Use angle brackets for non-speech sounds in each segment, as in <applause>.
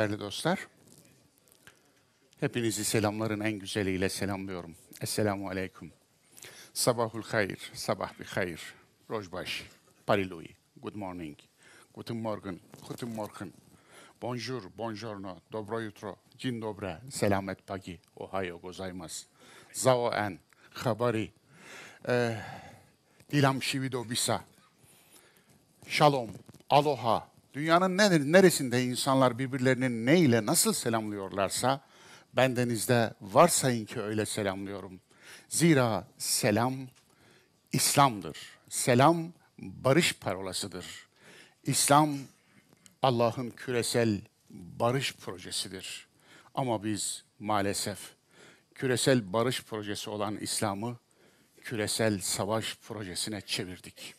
Değerli dostlar, hepinizi selamların en güzeliyle selamlıyorum. Esselamu aleyküm. Sabahul hayır, sabah bir hayır. Rojbaş, parilui, good morning, guten morgen, guten morgen, bonjour, buongiorno, dobro jutro, dzień dobre, selamet pagi, ohayo gozaimasu, zao en, habari, eh, dilam shivido bisa, Shalom, aloha. Dünyanın ne- neresinde insanlar birbirlerini ne ile nasıl selamlıyorlarsa bendenizde varsayın ki öyle selamlıyorum. Zira selam İslam'dır. Selam barış parolasıdır. İslam Allah'ın küresel barış projesidir. Ama biz maalesef küresel barış projesi olan İslam'ı küresel savaş projesine çevirdik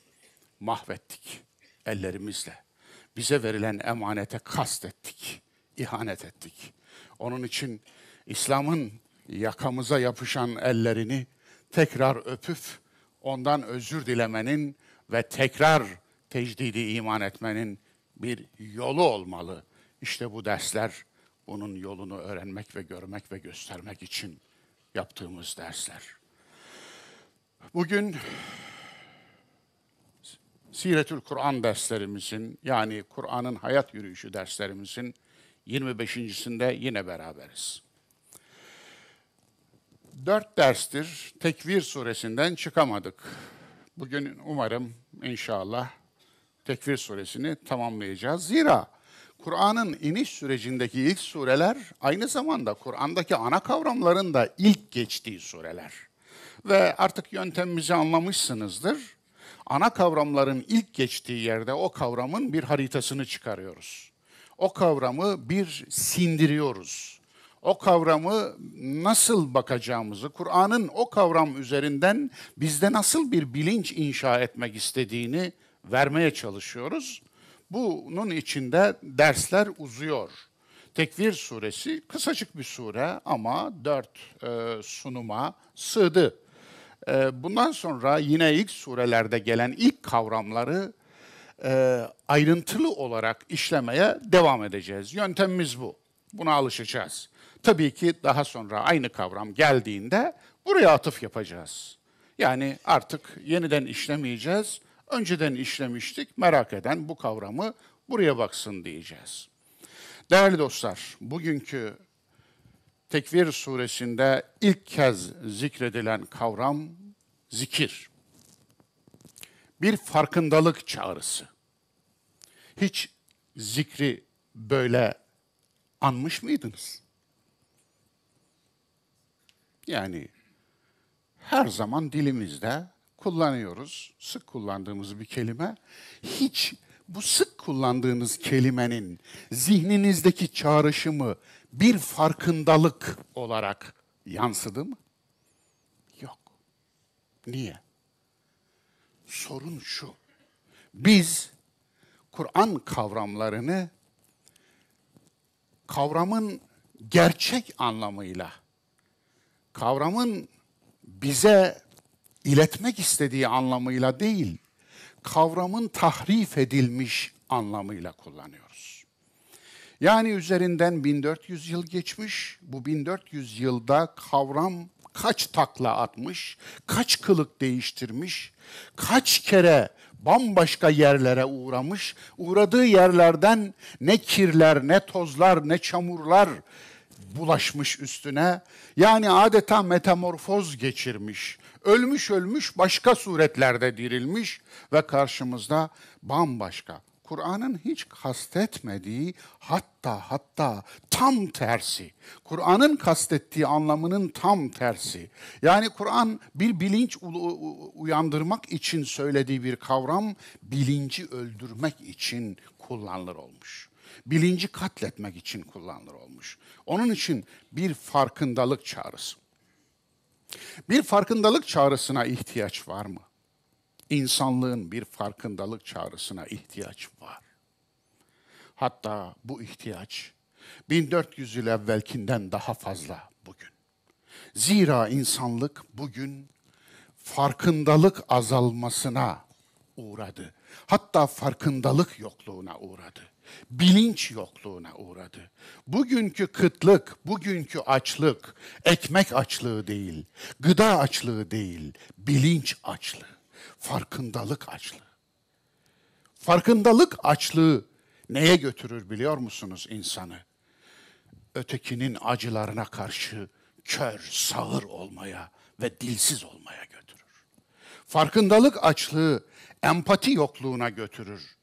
mahvettik ellerimizle. Bize verilen emanete kastettik, ihanet ettik. Onun için İslam'ın yakamıza yapışan ellerini tekrar öpüp ondan özür dilemenin ve tekrar tecdidi iman etmenin bir yolu olmalı. İşte bu dersler bunun yolunu öğrenmek ve görmek ve göstermek için yaptığımız dersler. Bugün Siretül Kur'an derslerimizin yani Kur'an'ın hayat yürüyüşü derslerimizin 25.sinde yine beraberiz. Dört derstir Tekvir suresinden çıkamadık. Bugün umarım inşallah Tekvir suresini tamamlayacağız. Zira Kur'an'ın iniş sürecindeki ilk sureler aynı zamanda Kur'an'daki ana kavramların da ilk geçtiği sureler. Ve artık yöntemimizi anlamışsınızdır ana kavramların ilk geçtiği yerde o kavramın bir haritasını çıkarıyoruz. O kavramı bir sindiriyoruz. O kavramı nasıl bakacağımızı, Kur'an'ın o kavram üzerinden bizde nasıl bir bilinç inşa etmek istediğini vermeye çalışıyoruz. Bunun içinde dersler uzuyor. Tekvir suresi kısacık bir sure ama dört e, sunuma sığdı. Ee, Bundan sonra yine ilk surelerde gelen ilk kavramları e, ayrıntılı olarak işlemeye devam edeceğiz. Yöntemimiz bu. Buna alışacağız. Tabii ki daha sonra aynı kavram geldiğinde buraya atıf yapacağız. Yani artık yeniden işlemeyeceğiz. Önceden işlemiştik. Merak eden bu kavramı buraya baksın diyeceğiz. Değerli dostlar, bugünkü Tekvir suresinde ilk kez zikredilen kavram zikir. Bir farkındalık çağrısı. Hiç zikri böyle anmış mıydınız? Yani her zaman dilimizde kullanıyoruz. Sık kullandığımız bir kelime. Hiç bu sık kullandığınız kelimenin zihninizdeki çağrışımı bir farkındalık olarak yansıdı mı? Yok. Niye? Sorun şu. Biz Kur'an kavramlarını kavramın gerçek anlamıyla, kavramın bize iletmek istediği anlamıyla değil, kavramın tahrif edilmiş anlamıyla kullanıyoruz. Yani üzerinden 1400 yıl geçmiş, bu 1400 yılda kavram kaç takla atmış, kaç kılık değiştirmiş, kaç kere bambaşka yerlere uğramış, uğradığı yerlerden ne kirler, ne tozlar, ne çamurlar bulaşmış üstüne. Yani adeta metamorfoz geçirmiş. Ölmüş ölmüş başka suretlerde dirilmiş ve karşımızda bambaşka. Kur'an'ın hiç kastetmediği hatta hatta tam tersi. Kur'an'ın kastettiği anlamının tam tersi. Yani Kur'an bir bilinç uyandırmak için söylediği bir kavram bilinci öldürmek için kullanılır olmuş. Bilinci katletmek için kullanılır olmuş. Onun için bir farkındalık çağrısı. Bir farkındalık çağrısına ihtiyaç var mı? İnsanlığın bir farkındalık çağrısına ihtiyaç var. Hatta bu ihtiyaç 1400 yıl evvelkinden daha fazla bugün. Zira insanlık bugün farkındalık azalmasına uğradı. Hatta farkındalık yokluğuna uğradı. Bilinç yokluğuna uğradı. Bugünkü kıtlık, bugünkü açlık, ekmek açlığı değil, gıda açlığı değil, bilinç açlığı, farkındalık açlığı. Farkındalık açlığı neye götürür biliyor musunuz insanı? Ötekinin acılarına karşı kör, sağır olmaya ve dilsiz olmaya götürür. Farkındalık açlığı empati yokluğuna götürür.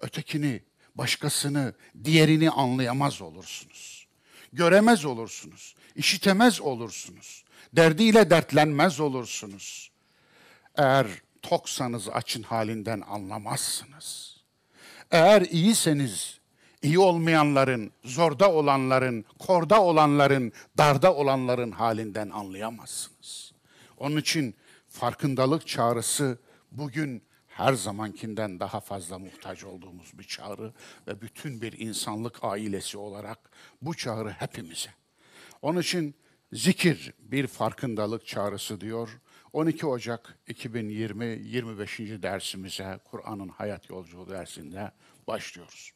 Ötekini, başkasını, diğerini anlayamaz olursunuz. Göremez olursunuz. işitemez olursunuz. Derdiyle dertlenmez olursunuz. Eğer toksanız açın halinden anlamazsınız. Eğer iyiseniz iyi olmayanların, zorda olanların, korda olanların, darda olanların halinden anlayamazsınız. Onun için farkındalık çağrısı bugün her zamankinden daha fazla muhtaç olduğumuz bir çağrı ve bütün bir insanlık ailesi olarak bu çağrı hepimize. Onun için zikir bir farkındalık çağrısı diyor. 12 Ocak 2020 25. dersimize Kur'an'ın hayat yolculuğu dersinde başlıyoruz.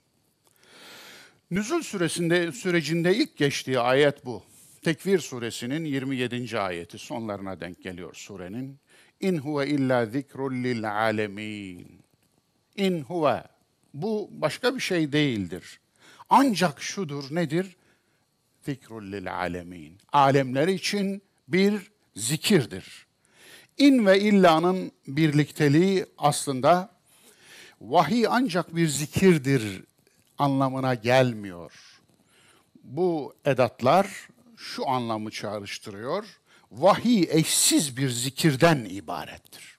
Nüzul süresinde sürecinde ilk geçtiği ayet bu. Tekvir suresinin 27. ayeti sonlarına denk geliyor surenin. İn huve illa zikrun lil alemin. İn huve. Bu başka bir şey değildir. Ancak şudur nedir? Zikrun lil alemin. Alemler için bir zikirdir. İn ve illanın birlikteliği aslında vahiy ancak bir zikirdir anlamına gelmiyor. Bu edatlar şu anlamı çağrıştırıyor vahiy eşsiz bir zikirden ibarettir.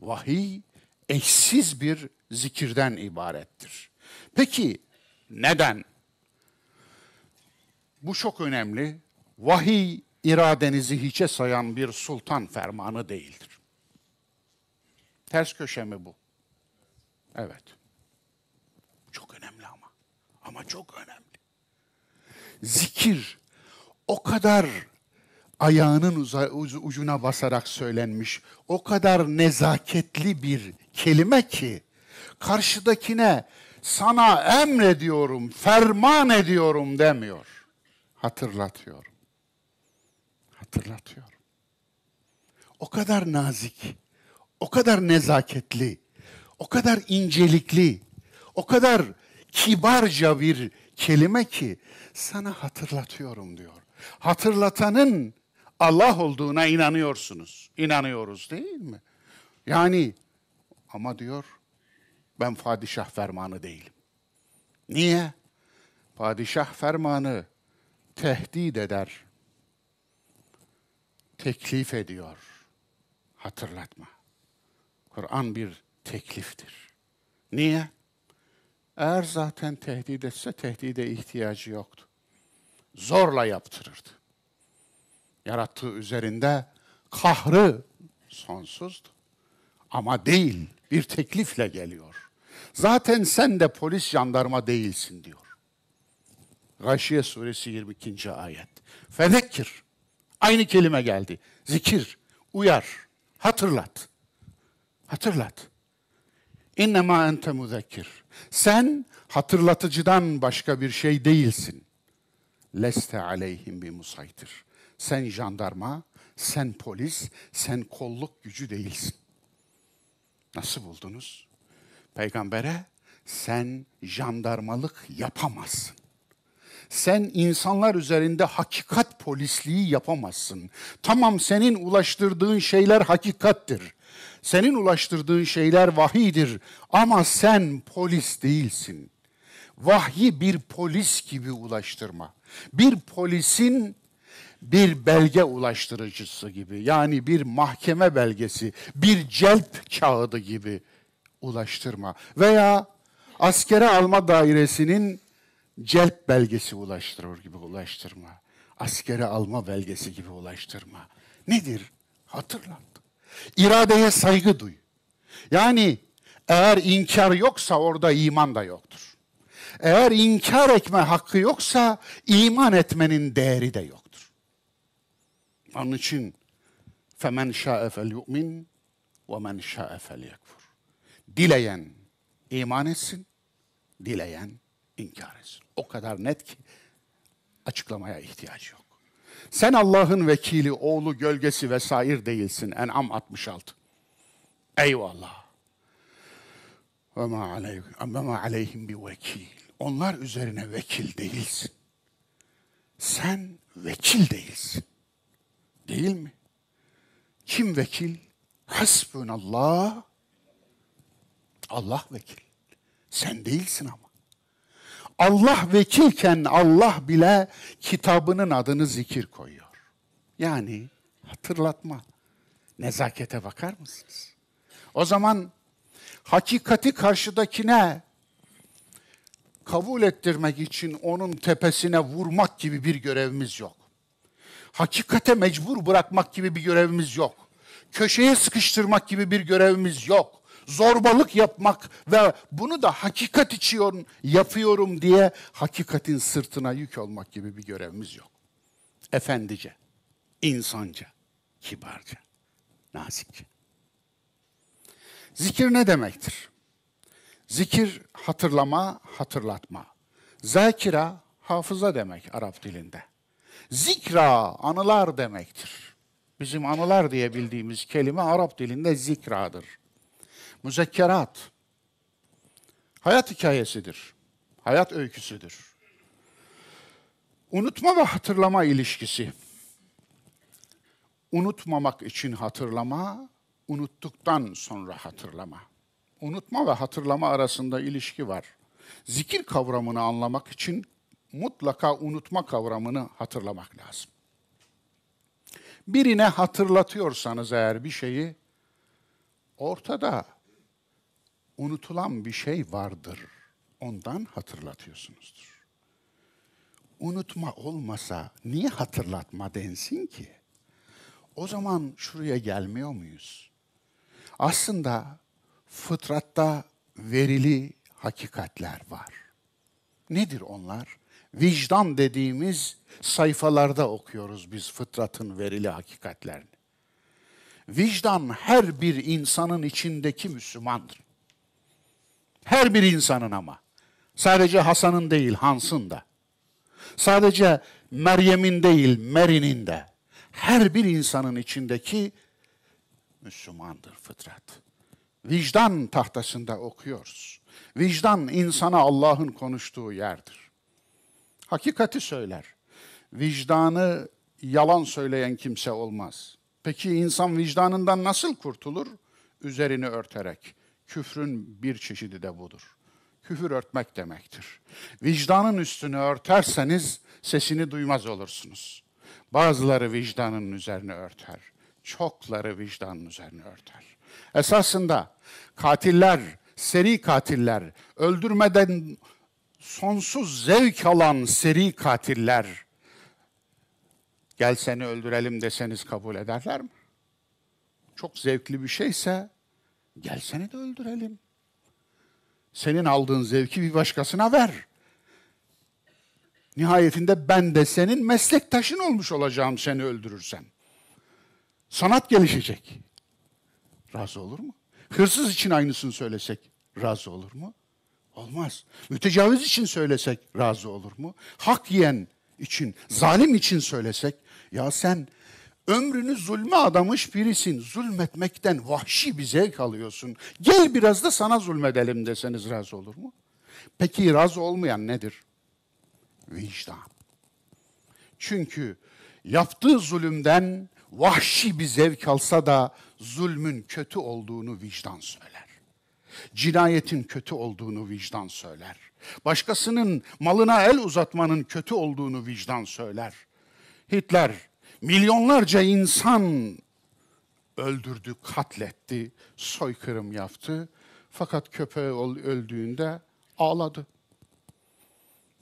Vahiy eşsiz bir zikirden ibarettir. Peki neden? Bu çok önemli. Vahiy iradenizi hiçe sayan bir sultan fermanı değildir. Ters köşe mi bu? Evet. Çok önemli ama. Ama çok önemli. Zikir o kadar ayağının uza, ucuna basarak söylenmiş o kadar nezaketli bir kelime ki karşıdakine sana emrediyorum, ferman ediyorum demiyor. Hatırlatıyor. Hatırlatıyor. O kadar nazik, o kadar nezaketli, o kadar incelikli, o kadar kibarca bir kelime ki sana hatırlatıyorum diyor. Hatırlatanın Allah olduğuna inanıyorsunuz. İnanıyoruz değil mi? Yani ama diyor ben padişah fermanı değilim. Niye? Padişah fermanı tehdit eder. Teklif ediyor. Hatırlatma. Kur'an bir tekliftir. Niye? Eğer zaten tehdit etse tehdide ihtiyacı yoktu. Zorla yaptırırdı yarattığı üzerinde kahrı sonsuzdu. Ama değil, bir teklifle geliyor. Zaten sen de polis jandarma değilsin diyor. Gâşiye suresi 22. ayet. Fezekkir. Aynı kelime geldi. Zikir, uyar, hatırlat. Hatırlat. İnnemâ ente muzekkir. Sen hatırlatıcıdan başka bir şey değilsin. Leste aleyhim bi musaytir. Sen jandarma, sen polis, sen kolluk gücü değilsin. Nasıl buldunuz? Peygambere sen jandarmalık yapamazsın. Sen insanlar üzerinde hakikat polisliği yapamazsın. Tamam senin ulaştırdığın şeyler hakikattir. Senin ulaştırdığın şeyler vahidir ama sen polis değilsin. Vahyi bir polis gibi ulaştırma. Bir polisin bir belge ulaştırıcısı gibi yani bir mahkeme belgesi, bir celp kağıdı gibi ulaştırma veya askere alma dairesinin celp belgesi ulaştırır gibi ulaştırma. Askere alma belgesi gibi ulaştırma. Nedir? Hatırlat. İradeye saygı duy. Yani eğer inkar yoksa orada iman da yoktur. Eğer inkar etme hakkı yoksa iman etmenin değeri de yok. Onun için yu'min ve men şa'e fel yekfur. Dileyen iman etsin, dileyen inkar etsin. O kadar net ki açıklamaya ihtiyacı yok. Sen Allah'ın vekili, oğlu, gölgesi vesaire değilsin. En'am 66. Eyvallah. Ve ma aleyhim bi vekil. Onlar üzerine vekil değilsin. Sen vekil değilsin. Değil mi? Kim vekil? Hasbunallah. Allah vekil. Sen değilsin ama. Allah vekilken Allah bile kitabının adını zikir koyuyor. Yani hatırlatma. Nezakete bakar mısınız? O zaman hakikati karşıdakine kabul ettirmek için onun tepesine vurmak gibi bir görevimiz yok. Hakikate mecbur bırakmak gibi bir görevimiz yok. Köşeye sıkıştırmak gibi bir görevimiz yok. Zorbalık yapmak ve bunu da hakikat için yapıyorum diye hakikatin sırtına yük olmak gibi bir görevimiz yok. Efendice, insanca, kibarca, nazikçe. Zikir ne demektir? Zikir hatırlama, hatırlatma. Zakira hafıza demek Arap dilinde. Zikra anılar demektir. Bizim anılar diye bildiğimiz kelime Arap dilinde zikradır. Müzekkerat hayat hikayesidir. Hayat öyküsüdür. Unutma ve hatırlama ilişkisi. Unutmamak için hatırlama, unuttuktan sonra hatırlama. Unutma ve hatırlama arasında ilişki var. Zikir kavramını anlamak için mutlaka unutma kavramını hatırlamak lazım. Birine hatırlatıyorsanız eğer bir şeyi ortada unutulan bir şey vardır. Ondan hatırlatıyorsunuzdur. Unutma olmasa niye hatırlatma densin ki? O zaman şuraya gelmiyor muyuz? Aslında fıtratta verili hakikatler var. Nedir onlar? Vicdan dediğimiz sayfalarda okuyoruz biz fıtratın verili hakikatlerini. Vicdan her bir insanın içindeki Müslümandır. Her bir insanın ama. Sadece Hasan'ın değil, Hans'ın da. Sadece Meryem'in değil, Meri'nin de. Her bir insanın içindeki Müslümandır fıtrat. Vicdan tahtasında okuyoruz. Vicdan insana Allah'ın konuştuğu yerdir. Hakikati söyler. Vicdanı yalan söyleyen kimse olmaz. Peki insan vicdanından nasıl kurtulur? Üzerini örterek. Küfrün bir çeşidi de budur. Küfür örtmek demektir. Vicdanın üstünü örterseniz sesini duymaz olursunuz. Bazıları vicdanın üzerine örter. Çokları vicdanın üzerine örter. Esasında katiller, seri katiller, öldürmeden sonsuz zevk alan seri katiller gel seni öldürelim deseniz kabul ederler mi? Çok zevkli bir şeyse gel seni de öldürelim. Senin aldığın zevki bir başkasına ver. Nihayetinde ben de senin meslektaşın olmuş olacağım seni öldürürsem. Sanat gelişecek. Razı olur mu? Hırsız için aynısını söylesek razı olur mu? Olmaz. Mütecaviz için söylesek razı olur mu? Hak yiyen için, zalim için söylesek ya sen ömrünü zulme adamış birisin. Zulmetmekten vahşi bir zevk alıyorsun. Gel biraz da sana zulmedelim deseniz razı olur mu? Peki razı olmayan nedir? Vicdan. Çünkü yaptığı zulümden vahşi bir zevk alsa da zulmün kötü olduğunu vicdan söyler. Cinayetin kötü olduğunu vicdan söyler. Başkasının malına el uzatmanın kötü olduğunu vicdan söyler. Hitler milyonlarca insan öldürdü, katletti, soykırım yaptı. Fakat köpeği öldüğünde ağladı.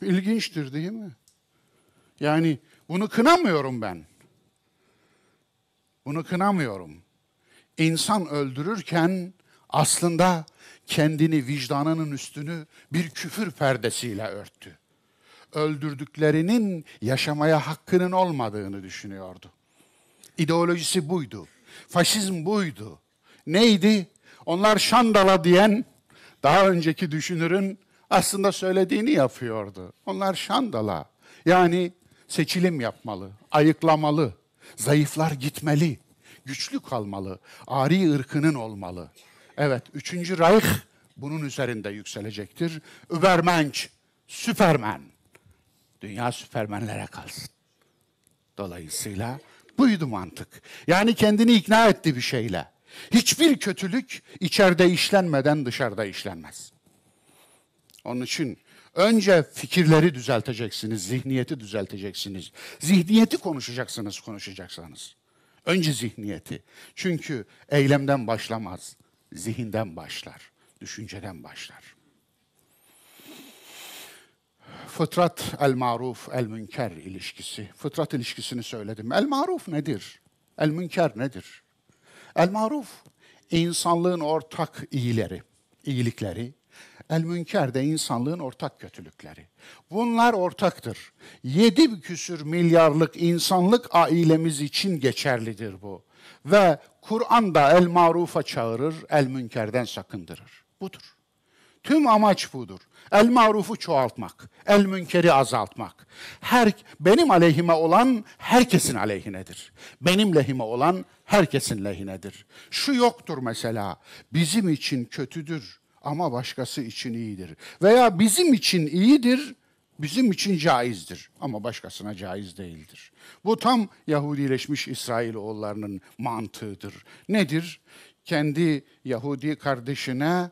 İlginçtir değil mi? Yani bunu kınamıyorum ben. Bunu kınamıyorum. İnsan öldürürken aslında kendini vicdanının üstünü bir küfür perdesiyle örttü. Öldürdüklerinin yaşamaya hakkının olmadığını düşünüyordu. İdeolojisi buydu. Faşizm buydu. Neydi? Onlar şandala diyen daha önceki düşünürün aslında söylediğini yapıyordu. Onlar şandala. Yani seçilim yapmalı, ayıklamalı, zayıflar gitmeli, güçlü kalmalı, ari ırkının olmalı. Evet, üçüncü Reich bunun üzerinde yükselecektir. Übermensch, Süpermen. Dünya süpermenlere kalsın. Dolayısıyla buydu mantık. Yani kendini ikna etti bir şeyle. Hiçbir kötülük içeride işlenmeden dışarıda işlenmez. Onun için önce fikirleri düzelteceksiniz, zihniyeti düzelteceksiniz. Zihniyeti konuşacaksınız konuşacaksanız. Önce zihniyeti. Çünkü eylemden başlamaz, zihinden başlar, düşünceden başlar. Fıtrat el maruf el münker ilişkisi. Fıtrat ilişkisini söyledim. El maruf nedir? El münker nedir? El maruf insanlığın ortak iyileri, iyilikleri. El münker de insanlığın ortak kötülükleri. Bunlar ortaktır. Yedi küsür milyarlık insanlık ailemiz için geçerlidir bu. Ve Kur'an da el marufa çağırır, el münkerden sakındırır. Budur. Tüm amaç budur. El marufu çoğaltmak, el münkeri azaltmak. Her benim aleyhime olan herkesin aleyhinedir. Benim lehime olan herkesin lehinedir. Şu yoktur mesela. Bizim için kötüdür ama başkası için iyidir. Veya bizim için iyidir, bizim için caizdir ama başkasına caiz değildir. Bu tam Yahudileşmiş İsrailoğullarının mantığıdır. Nedir? Kendi Yahudi kardeşine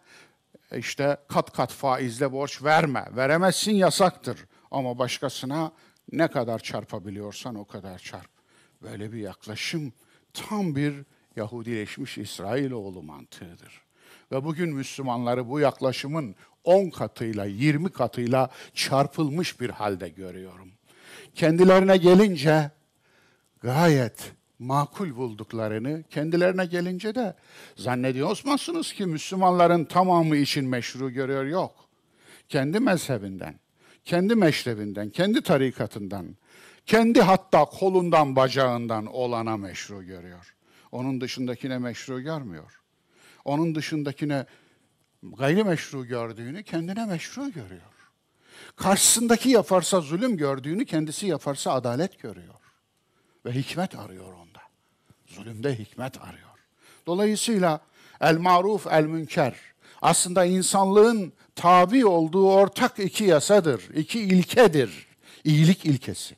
işte kat kat faizle borç verme. Veremezsin yasaktır. Ama başkasına ne kadar çarpabiliyorsan o kadar çarp. Böyle bir yaklaşım tam bir Yahudileşmiş İsrailoğlu mantığıdır. Ve bugün Müslümanları bu yaklaşımın 10 katıyla, 20 katıyla çarpılmış bir halde görüyorum. Kendilerine gelince gayet makul bulduklarını kendilerine gelince de zannediyor musunuz ki Müslümanların tamamı için meşru görüyor? Yok. Kendi mezhebinden, kendi meşrebinden, kendi tarikatından, kendi hatta kolundan, bacağından olana meşru görüyor. Onun dışındakine meşru görmüyor. Onun dışındakine gayri meşru gördüğünü kendine meşru görüyor. Karşısındaki yaparsa zulüm gördüğünü kendisi yaparsa adalet görüyor. Ve hikmet arıyor onda. Zulümde hikmet arıyor. Dolayısıyla el maruf el münker aslında insanlığın tabi olduğu ortak iki yasadır, iki ilkedir. İyilik ilkesi.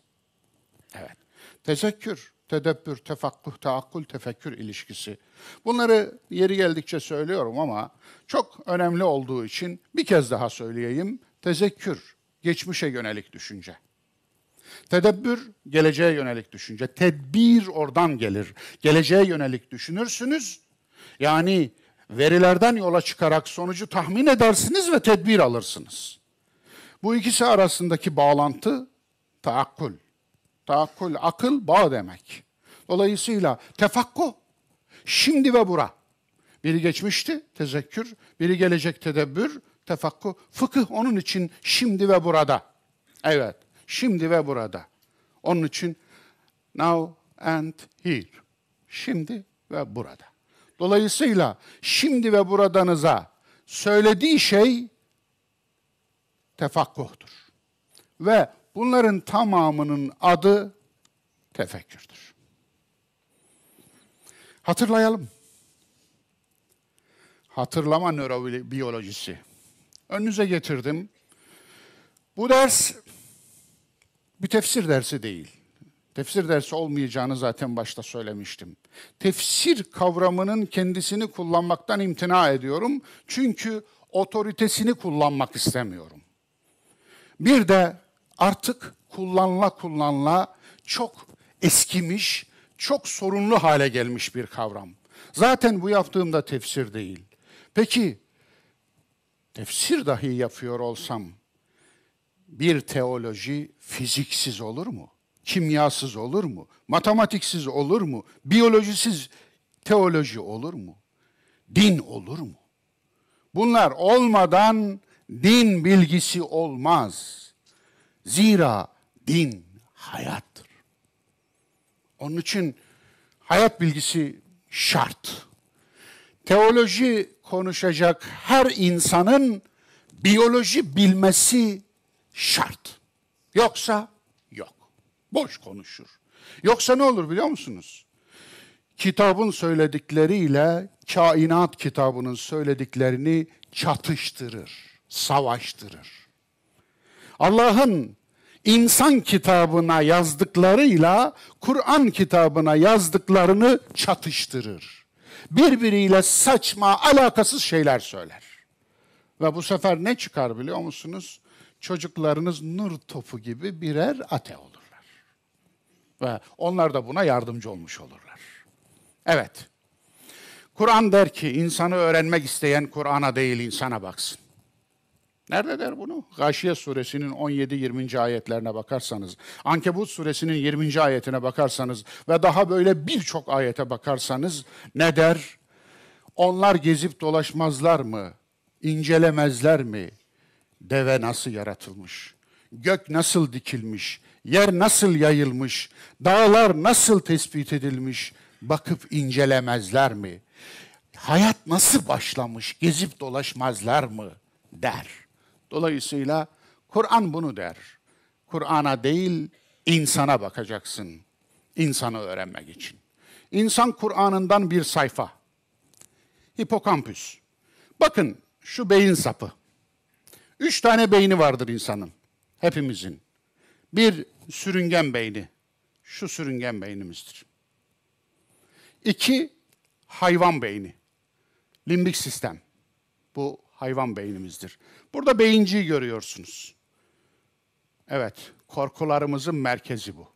Evet. Tezekkür, tedebbür, tefakkuh, taakkul, tefekkür ilişkisi. Bunları yeri geldikçe söylüyorum ama çok önemli olduğu için bir kez daha söyleyeyim. Tezekkür, geçmişe yönelik düşünce. Tedebbür, geleceğe yönelik düşünce. Tedbir oradan gelir. Geleceğe yönelik düşünürsünüz. Yani verilerden yola çıkarak sonucu tahmin edersiniz ve tedbir alırsınız. Bu ikisi arasındaki bağlantı taakkul. Taakkul, akıl, bağ demek. Dolayısıyla tefakku, şimdi ve bura. Biri geçmişti, tezekkür, biri gelecek tedebbür, tefakku. Fıkıh onun için şimdi ve burada. Evet. Şimdi ve burada. Onun için now and here. Şimdi ve burada. Dolayısıyla şimdi ve buradanıza söylediği şey tefakkuhtur. Ve bunların tamamının adı tefekkürdür. Hatırlayalım. Hatırlama nörobiyolojisi. Önünüze getirdim. Bu ders bir tefsir dersi değil. Tefsir dersi olmayacağını zaten başta söylemiştim. Tefsir kavramının kendisini kullanmaktan imtina ediyorum. Çünkü otoritesini kullanmak istemiyorum. Bir de artık kullanla kullanla çok eskimiş, çok sorunlu hale gelmiş bir kavram. Zaten bu yaptığımda tefsir değil. Peki tefsir dahi yapıyor olsam bir teoloji fiziksiz olur mu? Kimyasız olur mu? Matematiksiz olur mu? Biyolojisiz teoloji olur mu? Din olur mu? Bunlar olmadan din bilgisi olmaz. Zira din hayattır. Onun için hayat bilgisi şart. Teoloji konuşacak her insanın biyoloji bilmesi şart. Yoksa yok. Boş konuşur. Yoksa ne olur biliyor musunuz? Kitabın söyledikleriyle kainat kitabının söylediklerini çatıştırır, savaştırır. Allah'ın insan kitabına yazdıklarıyla Kur'an kitabına yazdıklarını çatıştırır. Birbiriyle saçma, alakasız şeyler söyler. Ve bu sefer ne çıkar biliyor musunuz? Çocuklarınız nur topu gibi birer ate olurlar. Ve onlar da buna yardımcı olmuş olurlar. Evet. Kur'an der ki insanı öğrenmek isteyen Kur'an'a değil insana baksın. Nerede der bunu? Gâşiye suresinin 17-20. ayetlerine bakarsanız, Ankebut suresinin 20. ayetine bakarsanız ve daha böyle birçok ayete bakarsanız ne der? Onlar gezip dolaşmazlar mı? İncelemezler mi? Deve nasıl yaratılmış? Gök nasıl dikilmiş? Yer nasıl yayılmış? Dağlar nasıl tespit edilmiş? Bakıp incelemezler mi? Hayat nasıl başlamış? Gezip dolaşmazlar mı? der. Dolayısıyla Kur'an bunu der. Kur'an'a değil, insana bakacaksın. İnsanı öğrenmek için. İnsan Kur'an'ından bir sayfa. Hipokampüs. Bakın şu beyin sapı. Üç tane beyni vardır insanın. Hepimizin. Bir sürüngen beyni. Şu sürüngen beynimizdir. İki hayvan beyni. Limbik sistem. Bu hayvan beynimizdir. Burada beyinciyi görüyorsunuz. Evet, korkularımızın merkezi bu.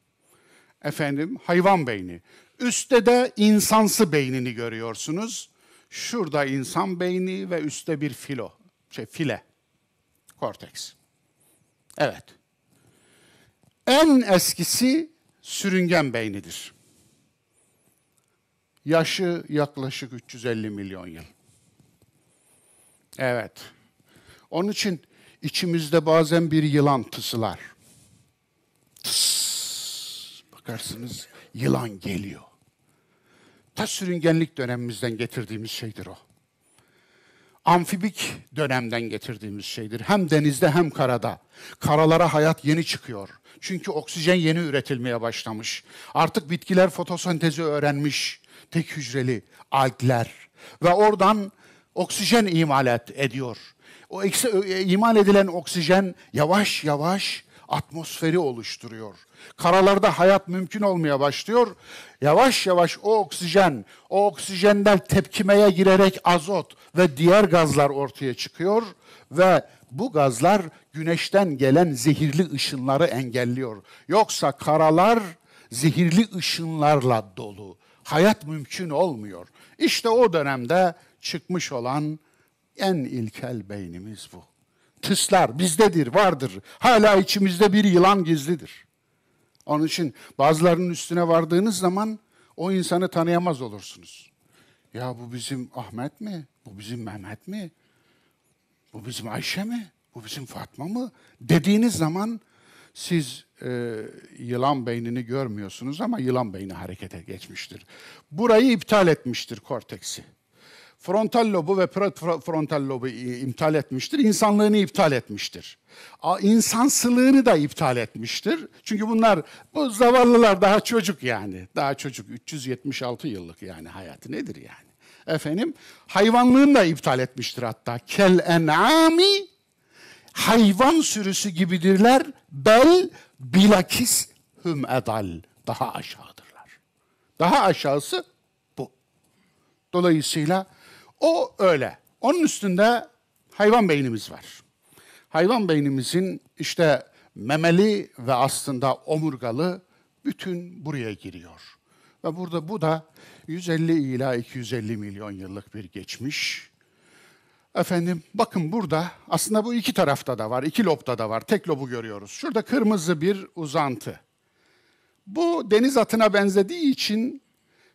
Efendim, hayvan beyni. Üstte de insansı beynini görüyorsunuz. Şurada insan beyni ve üstte bir filo, şey file, korteks. Evet. En eskisi sürüngen beynidir. Yaşı yaklaşık 350 milyon yıl. Evet. Onun için içimizde bazen bir yılan tısılar. Tıs, bakarsınız yılan geliyor. Ta sürüngenlik dönemimizden getirdiğimiz şeydir o. Amfibik dönemden getirdiğimiz şeydir. Hem denizde hem karada. Karalara hayat yeni çıkıyor. Çünkü oksijen yeni üretilmeye başlamış. Artık bitkiler fotosentezi öğrenmiş. Tek hücreli algler. Ve oradan oksijen imalat ediyor. O e, imal edilen oksijen yavaş yavaş atmosferi oluşturuyor. Karalarda hayat mümkün olmaya başlıyor. Yavaş yavaş o oksijen, o oksijenler tepkimeye girerek azot ve diğer gazlar ortaya çıkıyor ve bu gazlar güneşten gelen zehirli ışınları engelliyor. Yoksa karalar zehirli ışınlarla dolu. Hayat mümkün olmuyor. İşte o dönemde çıkmış olan en ilkel beynimiz bu. Tıslar bizdedir, vardır. Hala içimizde bir yılan gizlidir. Onun için bazılarının üstüne vardığınız zaman o insanı tanıyamaz olursunuz. Ya bu bizim Ahmet mi? Bu bizim Mehmet mi? Bu bizim Ayşe mi? Bu bizim Fatma mı? Dediğiniz zaman siz e, yılan beynini görmüyorsunuz ama yılan beyni harekete geçmiştir. Burayı iptal etmiştir korteksi frontal lobu ve prefrontal lobu iptal etmiştir. İnsanlığını iptal etmiştir. İnsansılığını da iptal etmiştir. Çünkü bunlar, bu zavallılar daha çocuk yani. Daha çocuk, 376 yıllık yani hayatı nedir yani? Efendim, hayvanlığını da iptal etmiştir hatta. Kel en'ami, hayvan sürüsü gibidirler. Bel bilakis hüm edal, daha aşağıdırlar. Daha aşağısı bu. Dolayısıyla o öyle. Onun üstünde hayvan beynimiz var. Hayvan beynimizin işte memeli ve aslında omurgalı bütün buraya giriyor. Ve burada bu da 150 ila 250 milyon yıllık bir geçmiş. Efendim bakın burada aslında bu iki tarafta da var, iki lobda da var. Tek lobu görüyoruz. Şurada kırmızı bir uzantı. Bu deniz atına benzediği için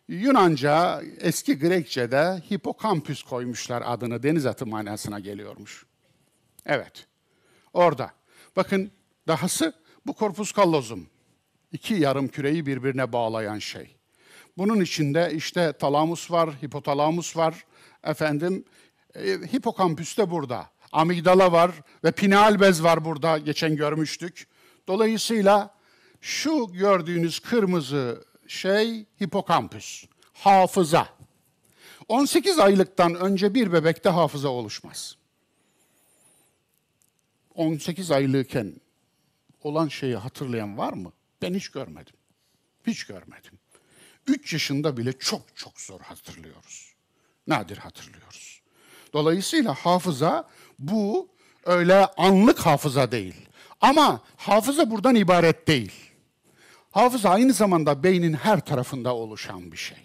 Yunanca, eski Grekçe'de hipokampüs koymuşlar adını. Deniz atı manasına geliyormuş. Evet, orada. Bakın dahası bu korpus callosum. İki yarım küreyi birbirine bağlayan şey. Bunun içinde işte talamus var, hipotalamus var. Efendim, e, hipokampüs de burada. amigdala var ve pineal bez var burada geçen görmüştük. Dolayısıyla şu gördüğünüz kırmızı şey hipokampüs, hafıza. 18 aylıktan önce bir bebekte hafıza oluşmaz. 18 aylıkken olan şeyi hatırlayan var mı? Ben hiç görmedim. Hiç görmedim. 3 yaşında bile çok çok zor hatırlıyoruz. Nadir hatırlıyoruz. Dolayısıyla hafıza bu öyle anlık hafıza değil. Ama hafıza buradan ibaret değil. Hafıza aynı zamanda beynin her tarafında oluşan bir şey.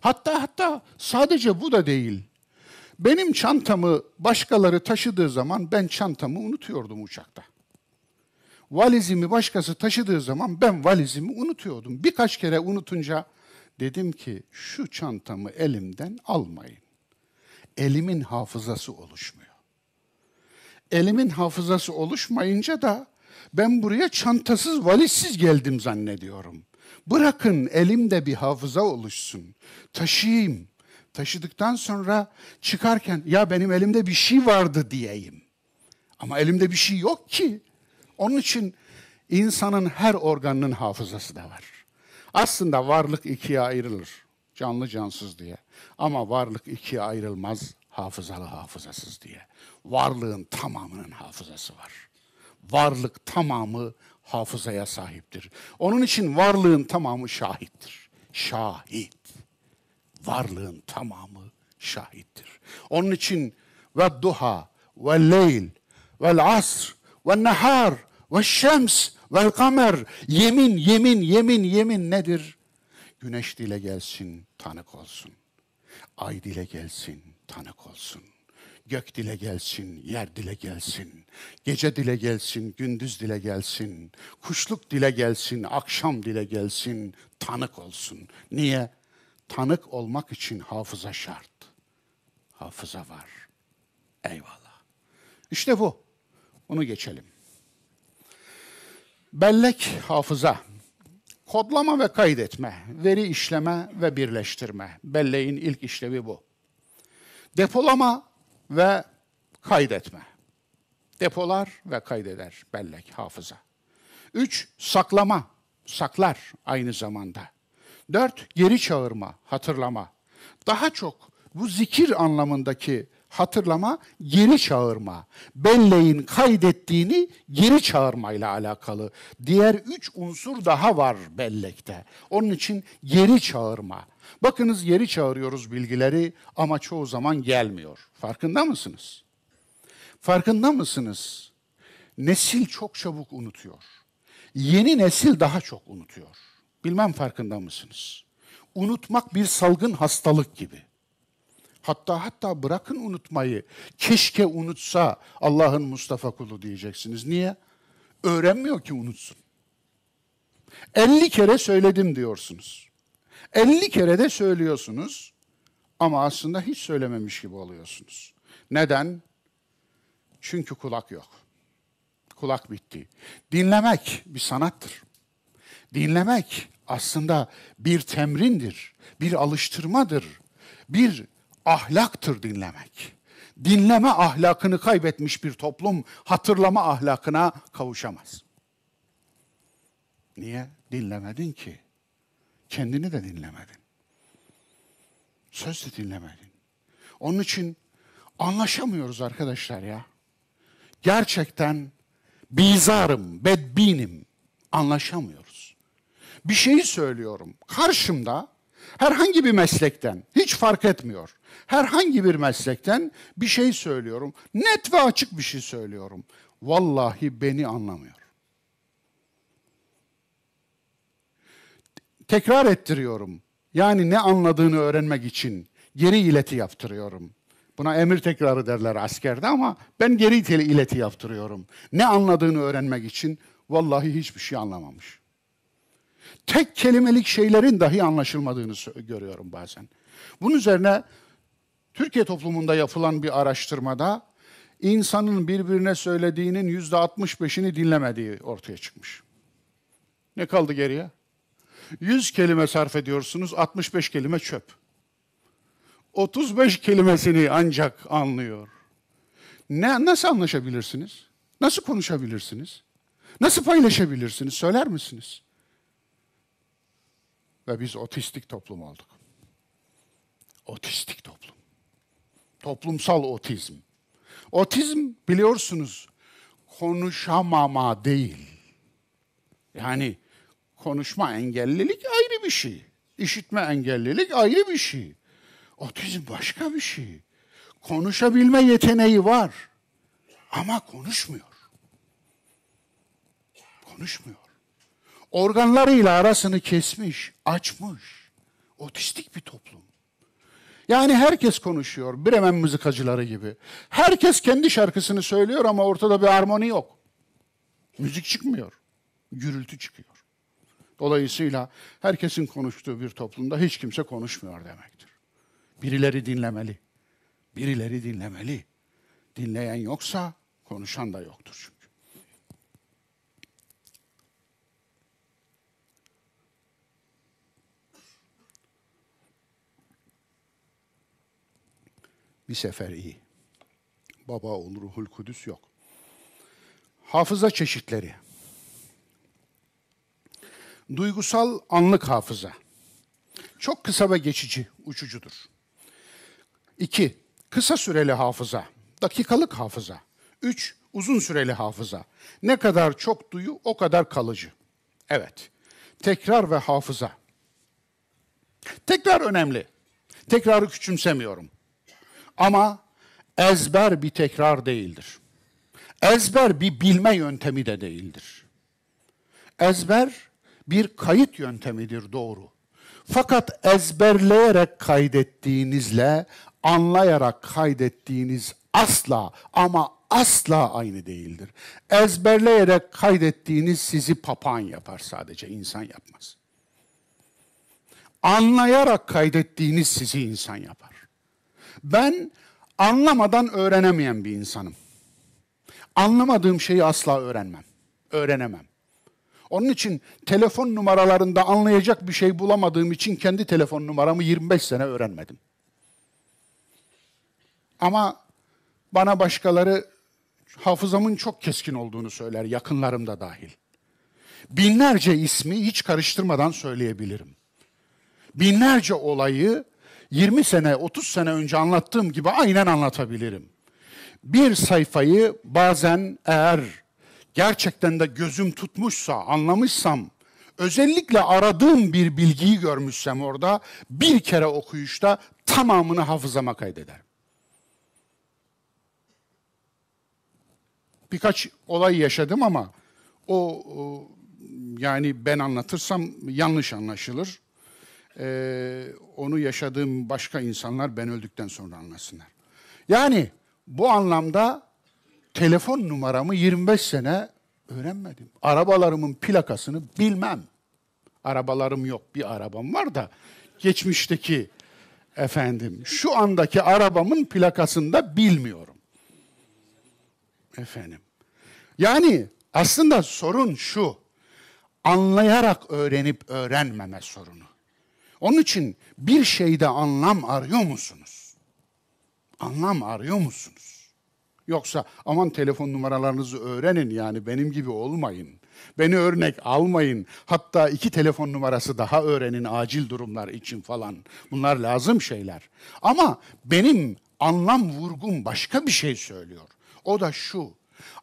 Hatta hatta sadece bu da değil. Benim çantamı başkaları taşıdığı zaman ben çantamı unutuyordum uçakta. Valizimi başkası taşıdığı zaman ben valizimi unutuyordum. Birkaç kere unutunca dedim ki şu çantamı elimden almayın. Elimin hafızası oluşmuyor. Elimin hafızası oluşmayınca da ben buraya çantasız, valizsiz geldim zannediyorum. Bırakın elimde bir hafıza oluşsun. Taşıyayım. Taşıdıktan sonra çıkarken ya benim elimde bir şey vardı diyeyim. Ama elimde bir şey yok ki. Onun için insanın her organının hafızası da var. Aslında varlık ikiye ayrılır. Canlı cansız diye. Ama varlık ikiye ayrılmaz hafızalı hafızasız diye. Varlığın tamamının hafızası var. Varlık tamamı hafızaya sahiptir. Onun için varlığın tamamı şahittir. Şahit. Varlığın tamamı şahittir. Onun için ve duha ve leyl ve asr ve nehar ve şems ve kamer yemin yemin yemin yemin nedir? Güneş dile gelsin tanık olsun. Ay dile gelsin tanık olsun. Gök dile gelsin, yer dile gelsin. Gece dile gelsin, gündüz dile gelsin. Kuşluk dile gelsin, akşam dile gelsin. Tanık olsun. Niye? Tanık olmak için hafıza şart. Hafıza var. Eyvallah. İşte bu. Bunu geçelim. Bellek hafıza. Kodlama ve kaydetme, veri işleme ve birleştirme. Belleğin ilk işlevi bu. Depolama ve kaydetme. Depolar ve kaydeder bellek, hafıza. Üç, saklama, saklar aynı zamanda. Dört, geri çağırma, hatırlama. Daha çok bu zikir anlamındaki hatırlama, geri çağırma. Belleğin kaydettiğini geri çağırmayla alakalı. Diğer üç unsur daha var bellekte. Onun için geri çağırma. Bakınız geri çağırıyoruz bilgileri ama çoğu zaman gelmiyor. Farkında mısınız? Farkında mısınız? Nesil çok çabuk unutuyor. Yeni nesil daha çok unutuyor. Bilmem farkında mısınız? Unutmak bir salgın hastalık gibi. Hatta hatta bırakın unutmayı. Keşke unutsa Allah'ın Mustafa kulu diyeceksiniz. Niye? Öğrenmiyor ki unutsun. 50 kere söyledim diyorsunuz. 50 kere de söylüyorsunuz ama aslında hiç söylememiş gibi oluyorsunuz. Neden? Çünkü kulak yok. Kulak bitti. Dinlemek bir sanattır. Dinlemek aslında bir temrindir, bir alıştırmadır, bir ahlaktır dinlemek. Dinleme ahlakını kaybetmiş bir toplum hatırlama ahlakına kavuşamaz. Niye? Dinlemedin ki. Kendini de dinlemedin. Söz de dinlemedin. Onun için anlaşamıyoruz arkadaşlar ya. Gerçekten bizarım, bedbinim. Anlaşamıyoruz. Bir şeyi söylüyorum. Karşımda herhangi bir meslekten, hiç fark etmiyor. Herhangi bir meslekten bir şey söylüyorum. Net ve açık bir şey söylüyorum. Vallahi beni anlamıyor. tekrar ettiriyorum. Yani ne anladığını öğrenmek için geri ileti yaptırıyorum. Buna emir tekrarı derler askerde ama ben geri ileti yaptırıyorum. Ne anladığını öğrenmek için vallahi hiçbir şey anlamamış. Tek kelimelik şeylerin dahi anlaşılmadığını görüyorum bazen. Bunun üzerine Türkiye toplumunda yapılan bir araştırmada insanın birbirine söylediğinin yüzde 65'ini dinlemediği ortaya çıkmış. Ne kaldı geriye? 100 kelime sarf ediyorsunuz, 65 kelime çöp. 35 kelimesini ancak anlıyor. Ne, nasıl anlaşabilirsiniz? Nasıl konuşabilirsiniz? Nasıl paylaşabilirsiniz? Söyler misiniz? Ve biz otistik toplum olduk. Otistik toplum. Toplumsal otizm. Otizm biliyorsunuz konuşamama değil. Yani konuşma engellilik ayrı bir şey. İşitme engellilik ayrı bir şey. Otizm başka bir şey. Konuşabilme yeteneği var. Ama konuşmuyor. Konuşmuyor. Organlarıyla arasını kesmiş, açmış. Otistik bir toplum. Yani herkes konuşuyor, Bremen mızıkacıları gibi. Herkes kendi şarkısını söylüyor ama ortada bir armoni yok. Müzik çıkmıyor, gürültü çıkıyor. Dolayısıyla herkesin konuştuğu bir toplumda hiç kimse konuşmuyor demektir. Birileri dinlemeli. Birileri dinlemeli. Dinleyen yoksa konuşan da yoktur çünkü. Bir sefer iyi. Baba oğul ruhul kudüs yok. Hafıza çeşitleri. Duygusal anlık hafıza. Çok kısa ve geçici, uçucudur. İki, kısa süreli hafıza, dakikalık hafıza. Üç, uzun süreli hafıza. Ne kadar çok duyu o kadar kalıcı. Evet, tekrar ve hafıza. Tekrar önemli. Tekrarı küçümsemiyorum. Ama ezber bir tekrar değildir. Ezber bir bilme yöntemi de değildir. Ezber bir kayıt yöntemidir doğru. Fakat ezberleyerek kaydettiğinizle anlayarak kaydettiğiniz asla ama asla aynı değildir. Ezberleyerek kaydettiğiniz sizi papağan yapar sadece, insan yapmaz. Anlayarak kaydettiğiniz sizi insan yapar. Ben anlamadan öğrenemeyen bir insanım. Anlamadığım şeyi asla öğrenmem, öğrenemem. Onun için telefon numaralarında anlayacak bir şey bulamadığım için kendi telefon numaramı 25 sene öğrenmedim. Ama bana başkaları hafızamın çok keskin olduğunu söyler, yakınlarım da dahil. Binlerce ismi hiç karıştırmadan söyleyebilirim. Binlerce olayı 20 sene, 30 sene önce anlattığım gibi aynen anlatabilirim. Bir sayfayı bazen eğer gerçekten de gözüm tutmuşsa, anlamışsam, özellikle aradığım bir bilgiyi görmüşsem orada bir kere okuyuşta tamamını hafızama kaydederim. Birkaç olay yaşadım ama o, yani ben anlatırsam yanlış anlaşılır. Ee, onu yaşadığım başka insanlar ben öldükten sonra anlasınlar. Yani bu anlamda telefon numaramı 25 sene öğrenmedim. Arabalarımın plakasını bilmem. Arabalarım yok. Bir arabam var da geçmişteki efendim şu andaki arabamın plakasını da bilmiyorum. Efendim. Yani aslında sorun şu. Anlayarak öğrenip öğrenmeme sorunu. Onun için bir şeyde anlam arıyor musunuz? Anlam arıyor musunuz? Yoksa aman telefon numaralarınızı öğrenin yani benim gibi olmayın. Beni örnek almayın. Hatta iki telefon numarası daha öğrenin acil durumlar için falan. Bunlar lazım şeyler. Ama benim anlam vurgum başka bir şey söylüyor. O da şu.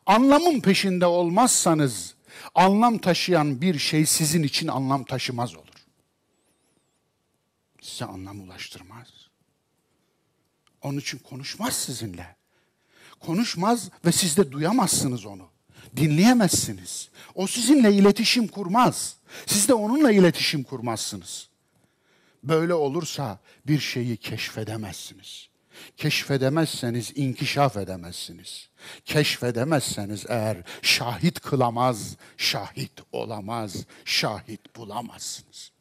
Anlamın peşinde olmazsanız anlam taşıyan bir şey sizin için anlam taşımaz olur. Size anlam ulaştırmaz. Onun için konuşmaz sizinle. Konuşmaz ve siz de duyamazsınız onu. Dinleyemezsiniz. O sizinle iletişim kurmaz. Siz de onunla iletişim kurmazsınız. Böyle olursa bir şeyi keşfedemezsiniz. Keşfedemezseniz inkişaf edemezsiniz. Keşfedemezseniz eğer şahit kılamaz, şahit olamaz, şahit bulamazsınız.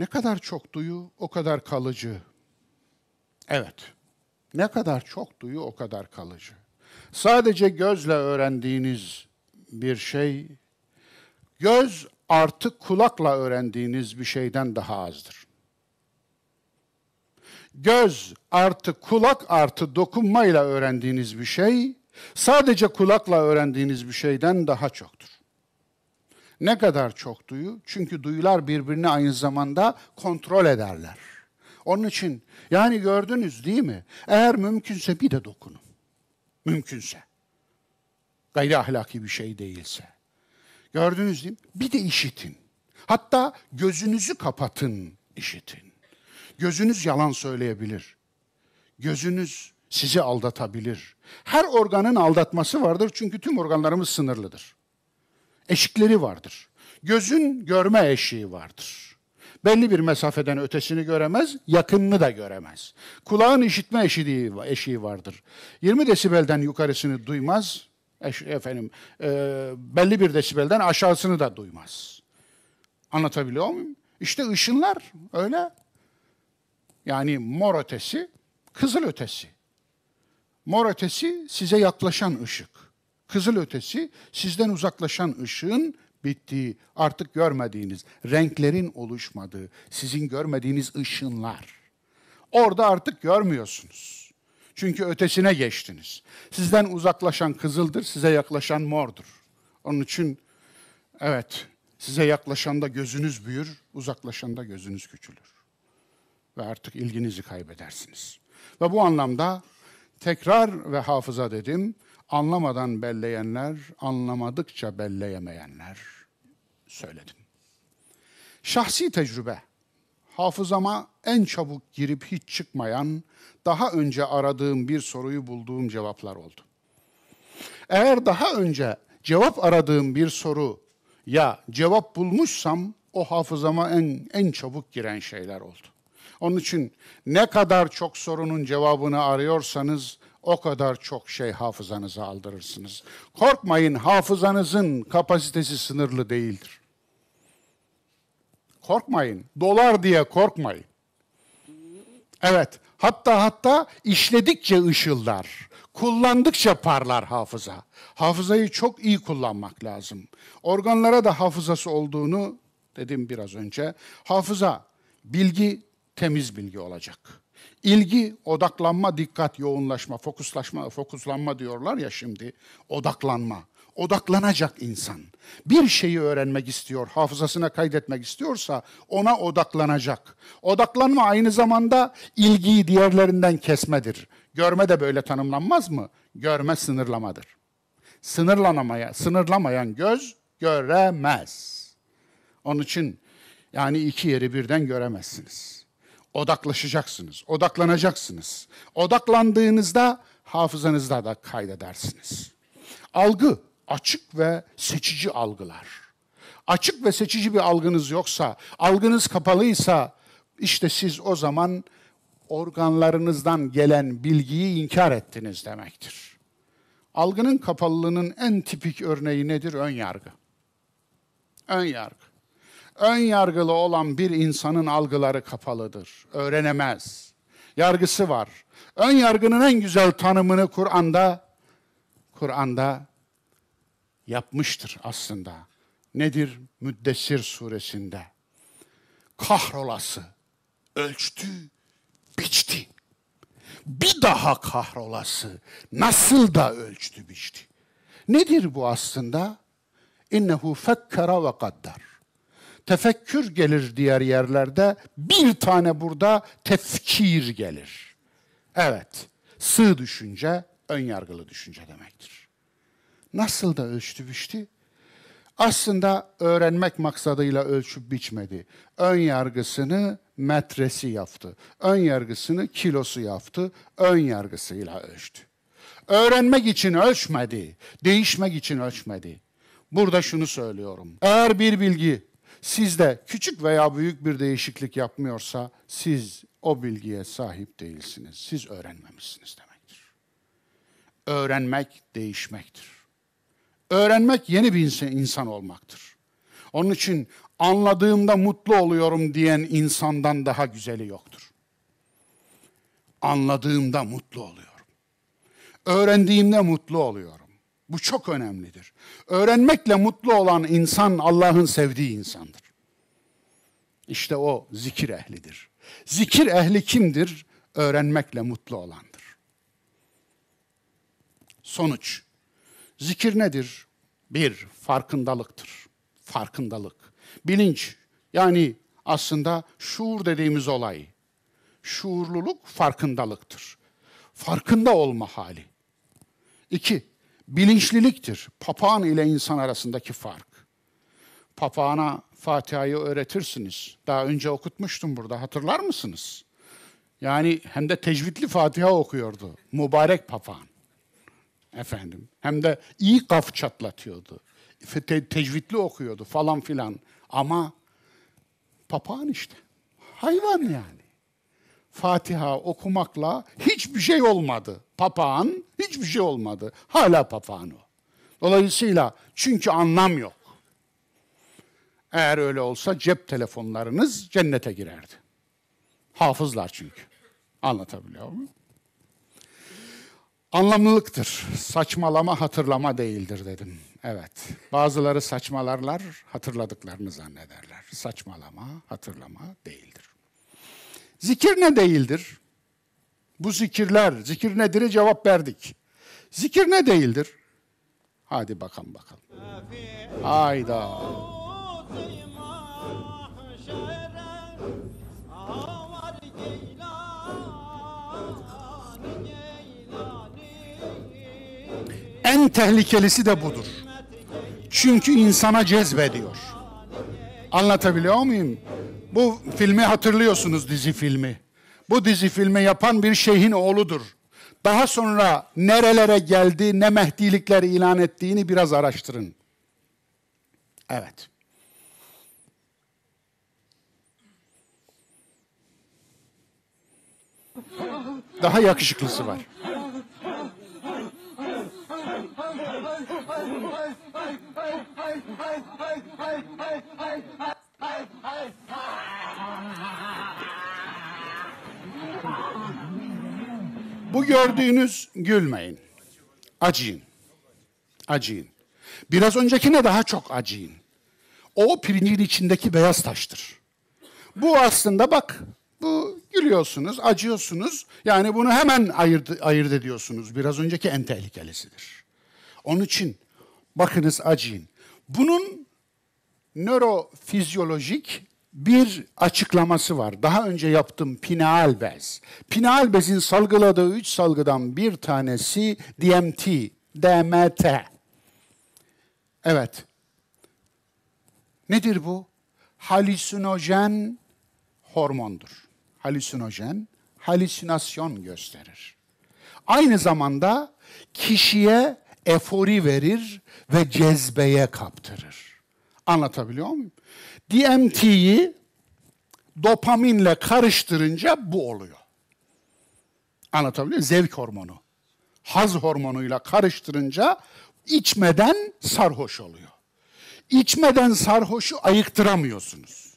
Ne kadar çok duyu o kadar kalıcı. Evet. Ne kadar çok duyu o kadar kalıcı. Sadece gözle öğrendiğiniz bir şey, göz artık kulakla öğrendiğiniz bir şeyden daha azdır. göz artı kulak artı dokunmayla öğrendiğiniz bir şey, sadece kulakla öğrendiğiniz bir şeyden daha çoktur. Ne kadar çok duyu? Çünkü duyular birbirini aynı zamanda kontrol ederler. Onun için yani gördünüz değil mi? Eğer mümkünse bir de dokunun. Mümkünse. Gayri ahlaki bir şey değilse. Gördünüz değil mi? Bir de işitin. Hatta gözünüzü kapatın, işitin. Gözünüz yalan söyleyebilir. Gözünüz sizi aldatabilir. Her organın aldatması vardır çünkü tüm organlarımız sınırlıdır. Eşikleri vardır. Gözün görme eşiği vardır. Belli bir mesafeden ötesini göremez, yakınını da göremez. Kulağın işitme eşiği, eşiği vardır. 20 desibelden yukarısını duymaz, efendim e, belli bir desibelden aşağısını da duymaz. Anlatabiliyor muyum? İşte ışınlar öyle. Yani mor ötesi, kızıl ötesi. Mor ötesi size yaklaşan ışık. Kızıl ötesi sizden uzaklaşan ışığın bittiği, artık görmediğiniz, renklerin oluşmadığı, sizin görmediğiniz ışınlar. Orada artık görmüyorsunuz. Çünkü ötesine geçtiniz. Sizden uzaklaşan kızıldır, size yaklaşan mordur. Onun için evet, size yaklaşanda gözünüz büyür, uzaklaşanda gözünüz küçülür. Ve artık ilginizi kaybedersiniz. Ve bu anlamda tekrar ve hafıza dedim, anlamadan belleyenler, anlamadıkça belleyemeyenler söyledim. Şahsi tecrübe, hafızama en çabuk girip hiç çıkmayan, daha önce aradığım bir soruyu bulduğum cevaplar oldu. Eğer daha önce cevap aradığım bir soru ya cevap bulmuşsam o hafızama en en çabuk giren şeyler oldu. Onun için ne kadar çok sorunun cevabını arıyorsanız o kadar çok şey hafızanıza aldırırsınız. Korkmayın hafızanızın kapasitesi sınırlı değildir. Korkmayın. Dolar diye korkmayın. Evet. Hatta hatta işledikçe ışıldar. Kullandıkça parlar hafıza. Hafızayı çok iyi kullanmak lazım. Organlara da hafızası olduğunu dedim biraz önce. Hafıza, bilgi temiz bilgi olacak. İlgi, odaklanma, dikkat, yoğunlaşma, fokuslaşma, fokuslanma diyorlar ya şimdi. Odaklanma. Odaklanacak insan. Bir şeyi öğrenmek istiyor, hafızasına kaydetmek istiyorsa ona odaklanacak. Odaklanma aynı zamanda ilgiyi diğerlerinden kesmedir. Görme de böyle tanımlanmaz mı? Görme sınırlamadır. Sınırlanamaya, sınırlamayan göz göremez. Onun için yani iki yeri birden göremezsiniz odaklaşacaksınız, odaklanacaksınız. Odaklandığınızda hafızanızda da kaydedersiniz. Algı, açık ve seçici algılar. Açık ve seçici bir algınız yoksa, algınız kapalıysa işte siz o zaman organlarınızdan gelen bilgiyi inkar ettiniz demektir. Algının kapalılığının en tipik örneği nedir? Ön yargı. Ön yargı ön yargılı olan bir insanın algıları kapalıdır. Öğrenemez. Yargısı var. Ön yargının en güzel tanımını Kur'an'da Kur'an'da yapmıştır aslında. Nedir? Müddessir suresinde. Kahrolası ölçtü, biçti. Bir daha kahrolası nasıl da ölçtü, biçti. Nedir bu aslında? İnnehu fekkara ve kaddar tefekkür gelir diğer yerlerde. Bir tane burada tefkir gelir. Evet, sığ düşünce, ön yargılı düşünce demektir. Nasıl da ölçtü biçti? Aslında öğrenmek maksadıyla ölçüp biçmedi. Ön yargısını metresi yaptı. Ön yargısını kilosu yaptı. Ön yargısıyla ölçtü. Öğrenmek için ölçmedi. Değişmek için ölçmedi. Burada şunu söylüyorum. Eğer bir bilgi sizde küçük veya büyük bir değişiklik yapmıyorsa siz o bilgiye sahip değilsiniz. Siz öğrenmemişsiniz demektir. Öğrenmek değişmektir. Öğrenmek yeni bir insan olmaktır. Onun için anladığımda mutlu oluyorum diyen insandan daha güzeli yoktur. Anladığımda mutlu oluyorum. Öğrendiğimde mutlu oluyorum. Bu çok önemlidir. Öğrenmekle mutlu olan insan Allah'ın sevdiği insandır. İşte o zikir ehlidir. Zikir ehli kimdir? öğrenmekle mutlu olandır. Sonuç. Zikir nedir? Bir, farkındalıktır. Farkındalık. Bilinç. Yani aslında şuur dediğimiz olay. Şuurluluk farkındalıktır. Farkında olma hali. İki, bilinçliliktir. Papağan ile insan arasındaki fark. Papağana Fatiha'yı öğretirsiniz. Daha önce okutmuştum burada hatırlar mısınız? Yani hem de tecvidli Fatiha okuyordu. Mübarek papağan. Efendim. Hem de iyi kaf çatlatıyordu. Te- tecvidli okuyordu falan filan. Ama papağan işte. Hayvan yani. Fatiha okumakla hiçbir şey olmadı. Papağan hiçbir şey olmadı. Hala papağan o. Dolayısıyla çünkü anlam yok. Eğer öyle olsa cep telefonlarınız cennete girerdi. Hafızlar çünkü. Anlatabiliyor muyum? Anlamlılıktır. Saçmalama hatırlama değildir dedim. Evet. Bazıları saçmalarlar, hatırladıklarını zannederler. Saçmalama, hatırlama değildir. Zikir ne değildir? Bu zikirler, zikir nedir cevap verdik. Zikir ne değildir? Hadi bakalım bakalım. Hayda. En tehlikelisi de budur. Çünkü insana cezbediyor. Anlatabiliyor muyum? Bu filmi hatırlıyorsunuz dizi filmi. Bu dizi filmi yapan bir şeyhin oğludur. Daha sonra nerelere geldi, ne mehdilikler ilan ettiğini biraz araştırın. Evet. Daha yakışıklısı var. Bu gördüğünüz gülmeyin. Acıyın. Acıyın. Biraz öncekine daha çok acıyın. O pirincin içindeki beyaz taştır. Bu aslında bak bu gülüyorsunuz, acıyorsunuz. Yani bunu hemen ayırt, ayırt ediyorsunuz. Biraz önceki en tehlikelisidir. Onun için bakınız acıyın. Bunun nörofizyolojik bir açıklaması var. Daha önce yaptım pineal bez. Pineal bezin salgıladığı üç salgıdan bir tanesi DMT, DMT. Evet. Nedir bu? Halüsinojen hormondur. Halüsinojen, halüsinasyon gösterir. Aynı zamanda kişiye efori verir ve cezbeye kaptırır. Anlatabiliyor muyum? DMT'yi dopaminle karıştırınca bu oluyor. Anlatabiliyor muyum? Zevk hormonu. Haz hormonuyla karıştırınca içmeden sarhoş oluyor. İçmeden sarhoşu ayıktıramıyorsunuz.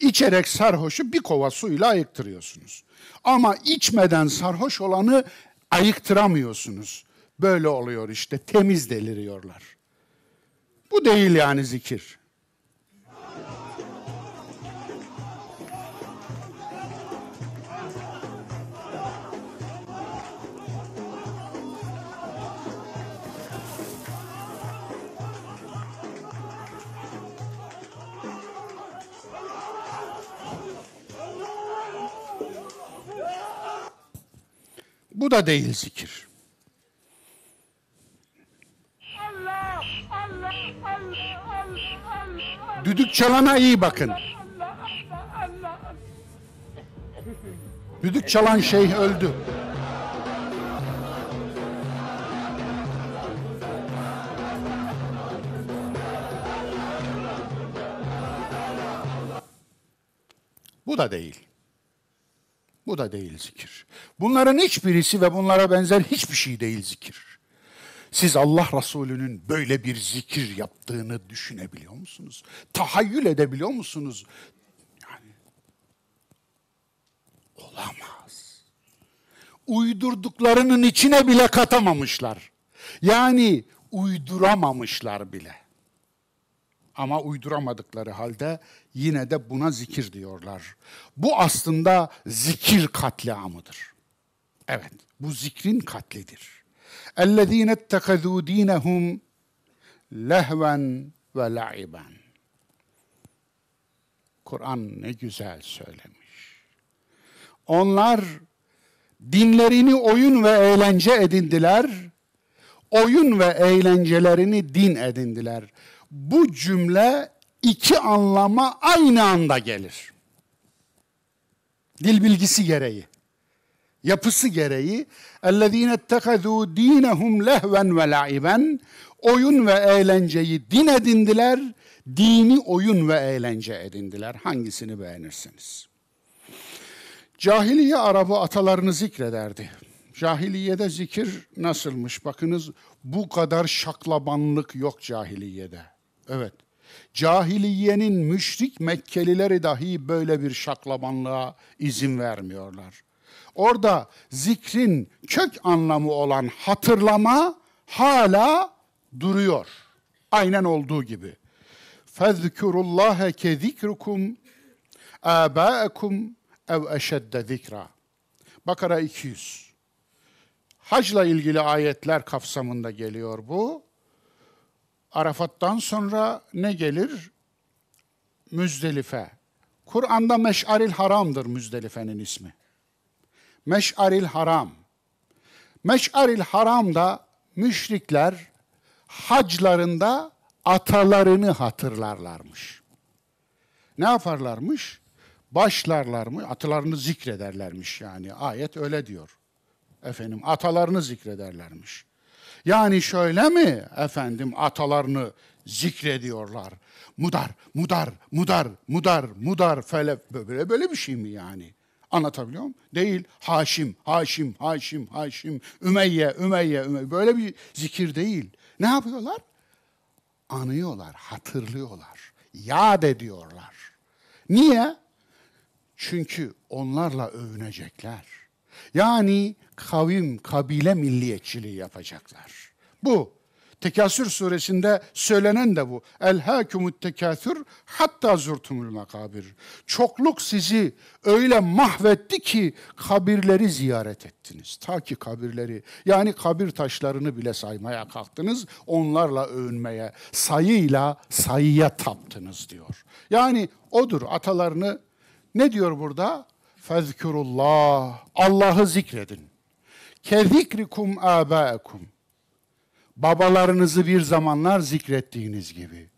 İçerek sarhoşu bir kova suyla ayıktırıyorsunuz. Ama içmeden sarhoş olanı ayıktıramıyorsunuz. Böyle oluyor işte, temiz deliriyorlar. Bu değil yani zikir. Bu da değil zikir. Düdük çalana iyi bakın. Düdük çalan şeyh öldü. Bu da değil. Bu da değil zikir. Bunların hiçbirisi ve bunlara benzer hiçbir şey değil zikir. Siz Allah Resulü'nün böyle bir zikir yaptığını düşünebiliyor musunuz? Tahayyül edebiliyor musunuz? Yani olamaz. Uydurduklarının içine bile katamamışlar. Yani uyduramamışlar bile. Ama uyduramadıkları halde yine de buna zikir diyorlar. Bu aslında zikir katliamıdır. Evet, bu zikrin katlidir. اَلَّذ۪ينَ اتَّخَذُوا د۪ينَهُمْ lehven ve la'iben. Kur'an ne güzel söylemiş. Onlar dinlerini oyun ve eğlence edindiler. Oyun ve eğlencelerini din edindiler. Bu cümle iki anlama aynı anda gelir. Dil bilgisi gereği yapısı gereği اَلَّذ۪ينَ اتَّخَذُوا د۪ينَهُمْ lehven ve laiben oyun ve eğlenceyi din edindiler, dini oyun ve eğlence edindiler. Hangisini beğenirsiniz? Cahiliye Arabı atalarını zikrederdi. Cahiliyede zikir nasılmış? Bakınız bu kadar şaklabanlık yok cahiliyede. Evet. Cahiliyenin müşrik Mekkelileri dahi böyle bir şaklabanlığa izin vermiyorlar. Orada zikrin kök anlamı olan hatırlama hala duruyor. Aynen olduğu gibi. Fezkurullaha ke zikrukum abaakum ev eşedde zikra. Bakara 200. Hacla ilgili ayetler kapsamında geliyor bu. Arafat'tan sonra ne gelir? Müzdelife. Kur'an'da Meş'aril Haram'dır Müzdelife'nin ismi. Meş'aril Haram. Meş'aril Haram'da müşrikler haclarında atalarını hatırlarlarmış. Ne yaparlarmış? Başlarlarmış, atalarını zikrederlermiş yani. Ayet öyle diyor. Efendim atalarını zikrederlermiş. Yani şöyle mi efendim atalarını zikrediyorlar? Mudar, mudar, mudar, mudar, mudar, fele, böyle böyle bir şey mi yani? Anlatabiliyor muyum? Değil. Haşim, Haşim, Haşim, Haşim, Ümeyye, Ümeyye, Ümeyye. Böyle bir zikir değil. Ne yapıyorlar? Anıyorlar, hatırlıyorlar, yad ediyorlar. Niye? Çünkü onlarla övünecekler. Yani kavim, kabile milliyetçiliği yapacaklar. Bu Tekasür suresinde söylenen de bu. El hakumut tekasür hatta zurtumul makabir. Çokluk sizi öyle mahvetti ki kabirleri ziyaret ettiniz. Ta ki kabirleri yani kabir taşlarını bile saymaya kalktınız. Onlarla övünmeye, sayıyla sayıya taptınız diyor. Yani odur atalarını ne diyor burada? Fezkurullah. Allah'ı zikredin. Kezikrikum abaekum babalarınızı bir zamanlar zikrettiğiniz gibi.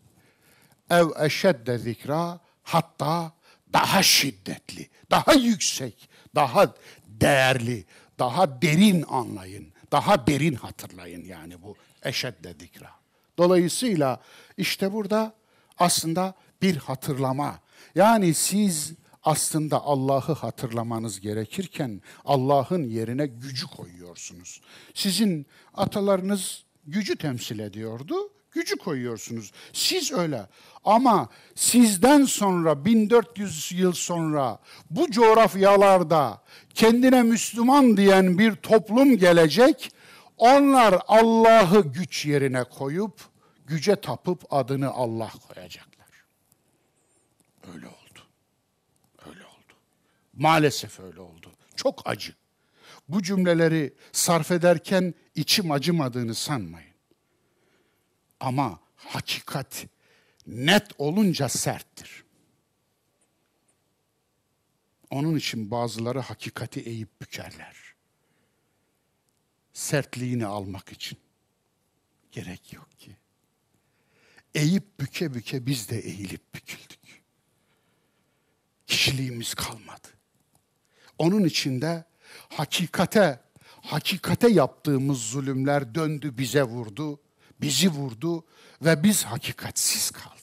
Ev eşedde zikra hatta daha şiddetli, daha yüksek, daha değerli, daha derin anlayın, daha derin hatırlayın yani bu eşedde zikra. Dolayısıyla işte burada aslında bir hatırlama. Yani siz aslında Allah'ı hatırlamanız gerekirken Allah'ın yerine gücü koyuyorsunuz. Sizin atalarınız gücü temsil ediyordu. Gücü koyuyorsunuz. Siz öyle. Ama sizden sonra 1400 yıl sonra bu coğrafyalarda kendine Müslüman diyen bir toplum gelecek. Onlar Allah'ı güç yerine koyup güce tapıp adını Allah koyacaklar. Öyle oldu. Öyle oldu. Maalesef öyle oldu. Çok acı. Bu cümleleri sarf ederken içim acımadığını sanmayın. Ama hakikat net olunca serttir. Onun için bazıları hakikati eğip bükerler. Sertliğini almak için. Gerek yok ki. Eğip büke büke biz de eğilip büküldük. Kişiliğimiz kalmadı. Onun içinde hakikate hakikate yaptığımız zulümler döndü bize vurdu, bizi vurdu ve biz hakikatsiz kaldık.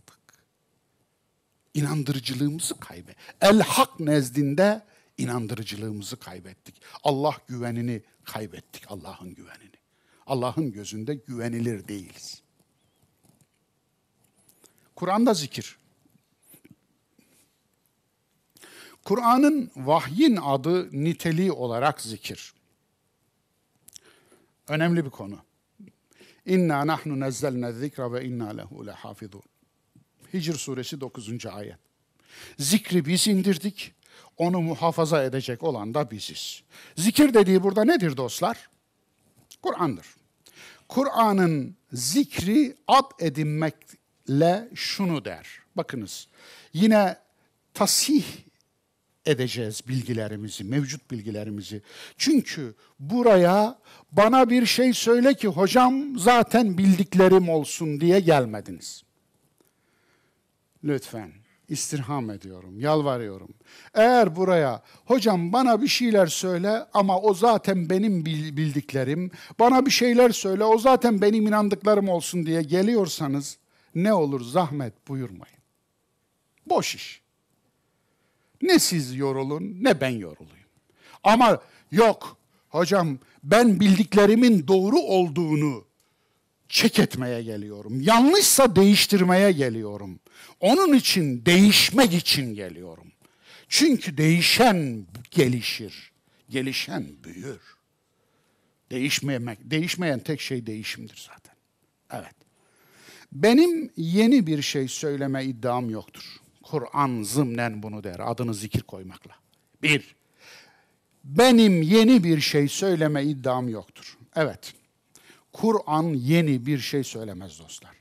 İnandırıcılığımızı kaybettik. El hak nezdinde inandırıcılığımızı kaybettik. Allah güvenini kaybettik, Allah'ın güvenini. Allah'ın gözünde güvenilir değiliz. Kur'an'da zikir. Kur'an'ın vahyin adı niteliği olarak zikir. Önemli bir konu. İnna nahnu nezzelne zikra ve inna lehu lehafizun. Hicr suresi 9. ayet. Zikri biz indirdik, onu muhafaza edecek olan da biziz. Zikir dediği burada nedir dostlar? Kur'an'dır. Kur'an'ın zikri ad edinmekle şunu der. Bakınız yine tasih edeceğiz bilgilerimizi, mevcut bilgilerimizi. Çünkü buraya bana bir şey söyle ki hocam zaten bildiklerim olsun diye gelmediniz. Lütfen istirham ediyorum, yalvarıyorum. Eğer buraya hocam bana bir şeyler söyle ama o zaten benim bildiklerim, bana bir şeyler söyle o zaten benim inandıklarım olsun diye geliyorsanız ne olur zahmet buyurmayın. Boş iş. Ne siz yorulun ne ben yorulayım. Ama yok hocam ben bildiklerimin doğru olduğunu çek etmeye geliyorum. Yanlışsa değiştirmeye geliyorum. Onun için değişmek için geliyorum. Çünkü değişen gelişir. Gelişen büyür. Değişmemek, değişmeyen tek şey değişimdir zaten. Evet. Benim yeni bir şey söyleme iddiam yoktur. Kur'an zımnen bunu der, adını zikir koymakla. Bir, benim yeni bir şey söyleme iddiam yoktur. Evet, Kur'an yeni bir şey söylemez dostlar.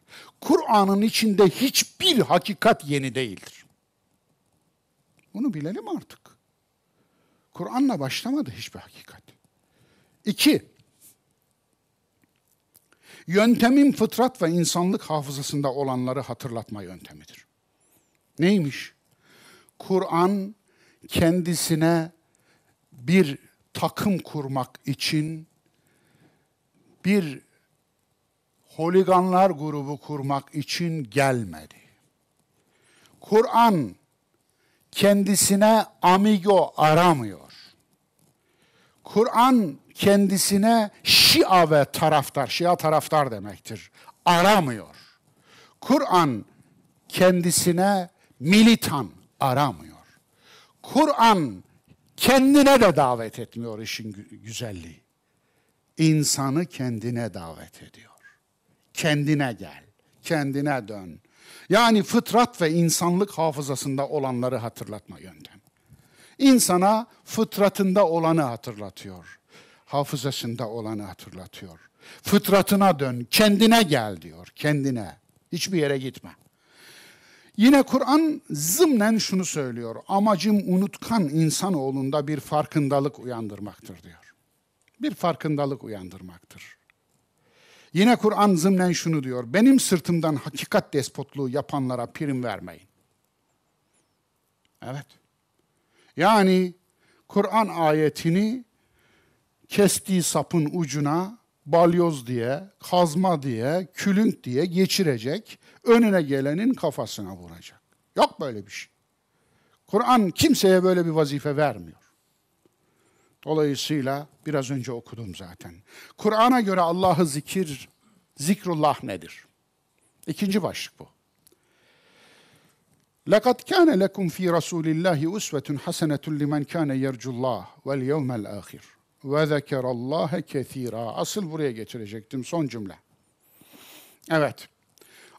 Kur'an'ın içinde hiçbir hakikat yeni değildir. Bunu bilelim artık. Kur'an'la başlamadı hiçbir hakikat. İki, yöntemin fıtrat ve insanlık hafızasında olanları hatırlatma yöntemidir. Neymiş? Kur'an kendisine bir takım kurmak için bir holiganlar grubu kurmak için gelmedi. Kur'an kendisine amigo aramıyor. Kur'an kendisine Şia ve taraftar, Şia taraftar demektir, aramıyor. Kur'an kendisine militan aramıyor. Kur'an kendine de davet etmiyor işin güzelliği. İnsanı kendine davet ediyor. Kendine gel, kendine dön. Yani fıtrat ve insanlık hafızasında olanları hatırlatma yöntem. İnsana fıtratında olanı hatırlatıyor. Hafızasında olanı hatırlatıyor. Fıtratına dön, kendine gel diyor, kendine. Hiçbir yere gitme. Yine Kur'an zımnen şunu söylüyor. Amacım unutkan insanoğlunda bir farkındalık uyandırmaktır diyor. Bir farkındalık uyandırmaktır. Yine Kur'an zımnen şunu diyor. Benim sırtımdan hakikat despotluğu yapanlara prim vermeyin. Evet. Yani Kur'an ayetini kestiği sapın ucuna balyoz diye, kazma diye, külünk diye geçirecek, önüne gelenin kafasına vuracak. Yok böyle bir şey. Kur'an kimseye böyle bir vazife vermiyor. Dolayısıyla biraz önce okudum zaten. Kur'an'a göre Allah'ı zikir, zikrullah nedir? İkinci başlık bu. لَقَدْ كَانَ لَكُمْ ف۪ي رَسُولِ اللّٰهِ اُسْوَةٌ حَسَنَةٌ لِمَنْ كَانَ يَرْجُ اللّٰهِ وَالْيَوْمَ الْآخِرِ ve zekerallahe kethira. Asıl buraya getirecektim son cümle. Evet.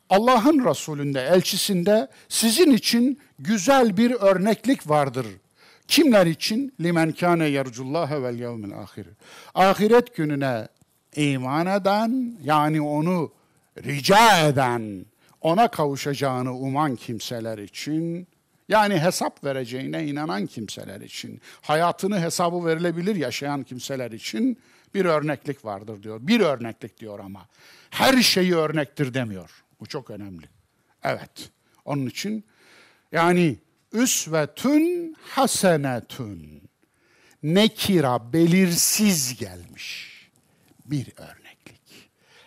Allah'ın Resulünde, elçisinde sizin için güzel bir örneklik vardır. Kimler için? Limen kâne yercullâhe vel yevmil ahir. Ahiret gününe iman eden, yani onu rica eden, ona kavuşacağını uman kimseler için yani hesap vereceğine inanan kimseler için, hayatını hesabı verilebilir yaşayan kimseler için bir örneklik vardır diyor. Bir örneklik diyor ama. Her şeyi örnektir demiyor. Bu çok önemli. Evet. Onun için yani üsvetün hasenetün nekira belirsiz gelmiş bir örneklik.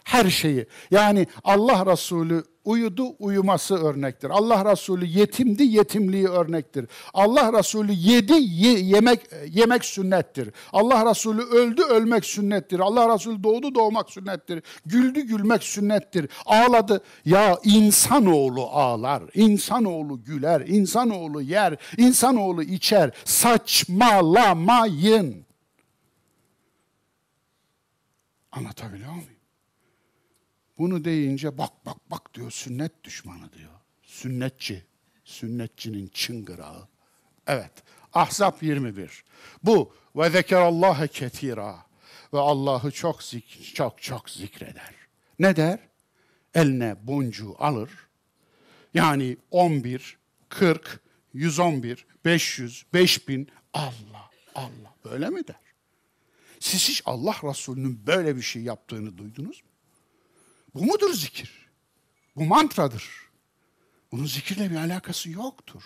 Her şeyi yani Allah Resulü uyudu, uyuması örnektir. Allah Resulü yetimdi, yetimliği örnektir. Allah Resulü yedi, ye, yemek yemek sünnettir. Allah Resulü öldü, ölmek sünnettir. Allah Resulü doğdu, doğmak sünnettir. Güldü, gülmek sünnettir. Ağladı. Ya insanoğlu ağlar, insanoğlu güler, insanoğlu yer, insanoğlu içer. Saçmalamayın. Anlatabiliyor muyum? Bunu deyince bak bak bak diyor sünnet düşmanı diyor. Sünnetçi. Sünnetçinin çıngırağı. Evet. Ahzab 21. Bu ve zekerallâhe ketira ve Allah'ı çok zik çok çok zikreder. Ne der? Eline boncuğu alır. Yani 11, 40, 111, 500, 5000 Allah Allah böyle mi der? Siz hiç Allah Resulü'nün böyle bir şey yaptığını duydunuz mu? Bu mudur zikir? Bu mantradır. Bunun zikirle bir alakası yoktur.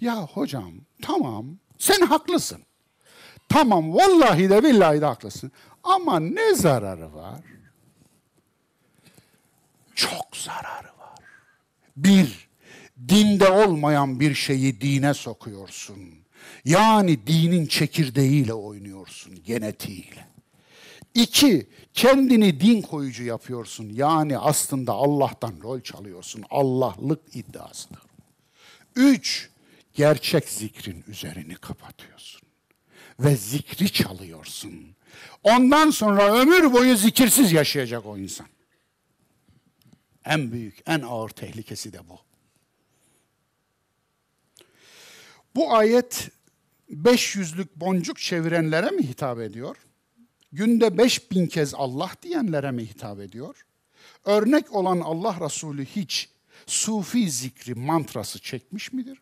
Ya hocam tamam sen haklısın. Tamam vallahi de billahi de haklısın. Ama ne zararı var? Çok zararı var. Bir, dinde olmayan bir şeyi dine sokuyorsun. Yani dinin çekirdeğiyle oynuyorsun, genetiğiyle. İki, kendini din koyucu yapıyorsun. Yani aslında Allah'tan rol çalıyorsun. Allah'lık iddiasıdır. Üç, gerçek zikrin üzerini kapatıyorsun. Ve zikri çalıyorsun. Ondan sonra ömür boyu zikirsiz yaşayacak o insan. En büyük, en ağır tehlikesi de bu. Bu ayet 500'lük boncuk çevirenlere mi hitap ediyor? Günde 5000 kez Allah diyenlere mi hitap ediyor? Örnek olan Allah Resulü hiç sufi zikri mantrası çekmiş midir?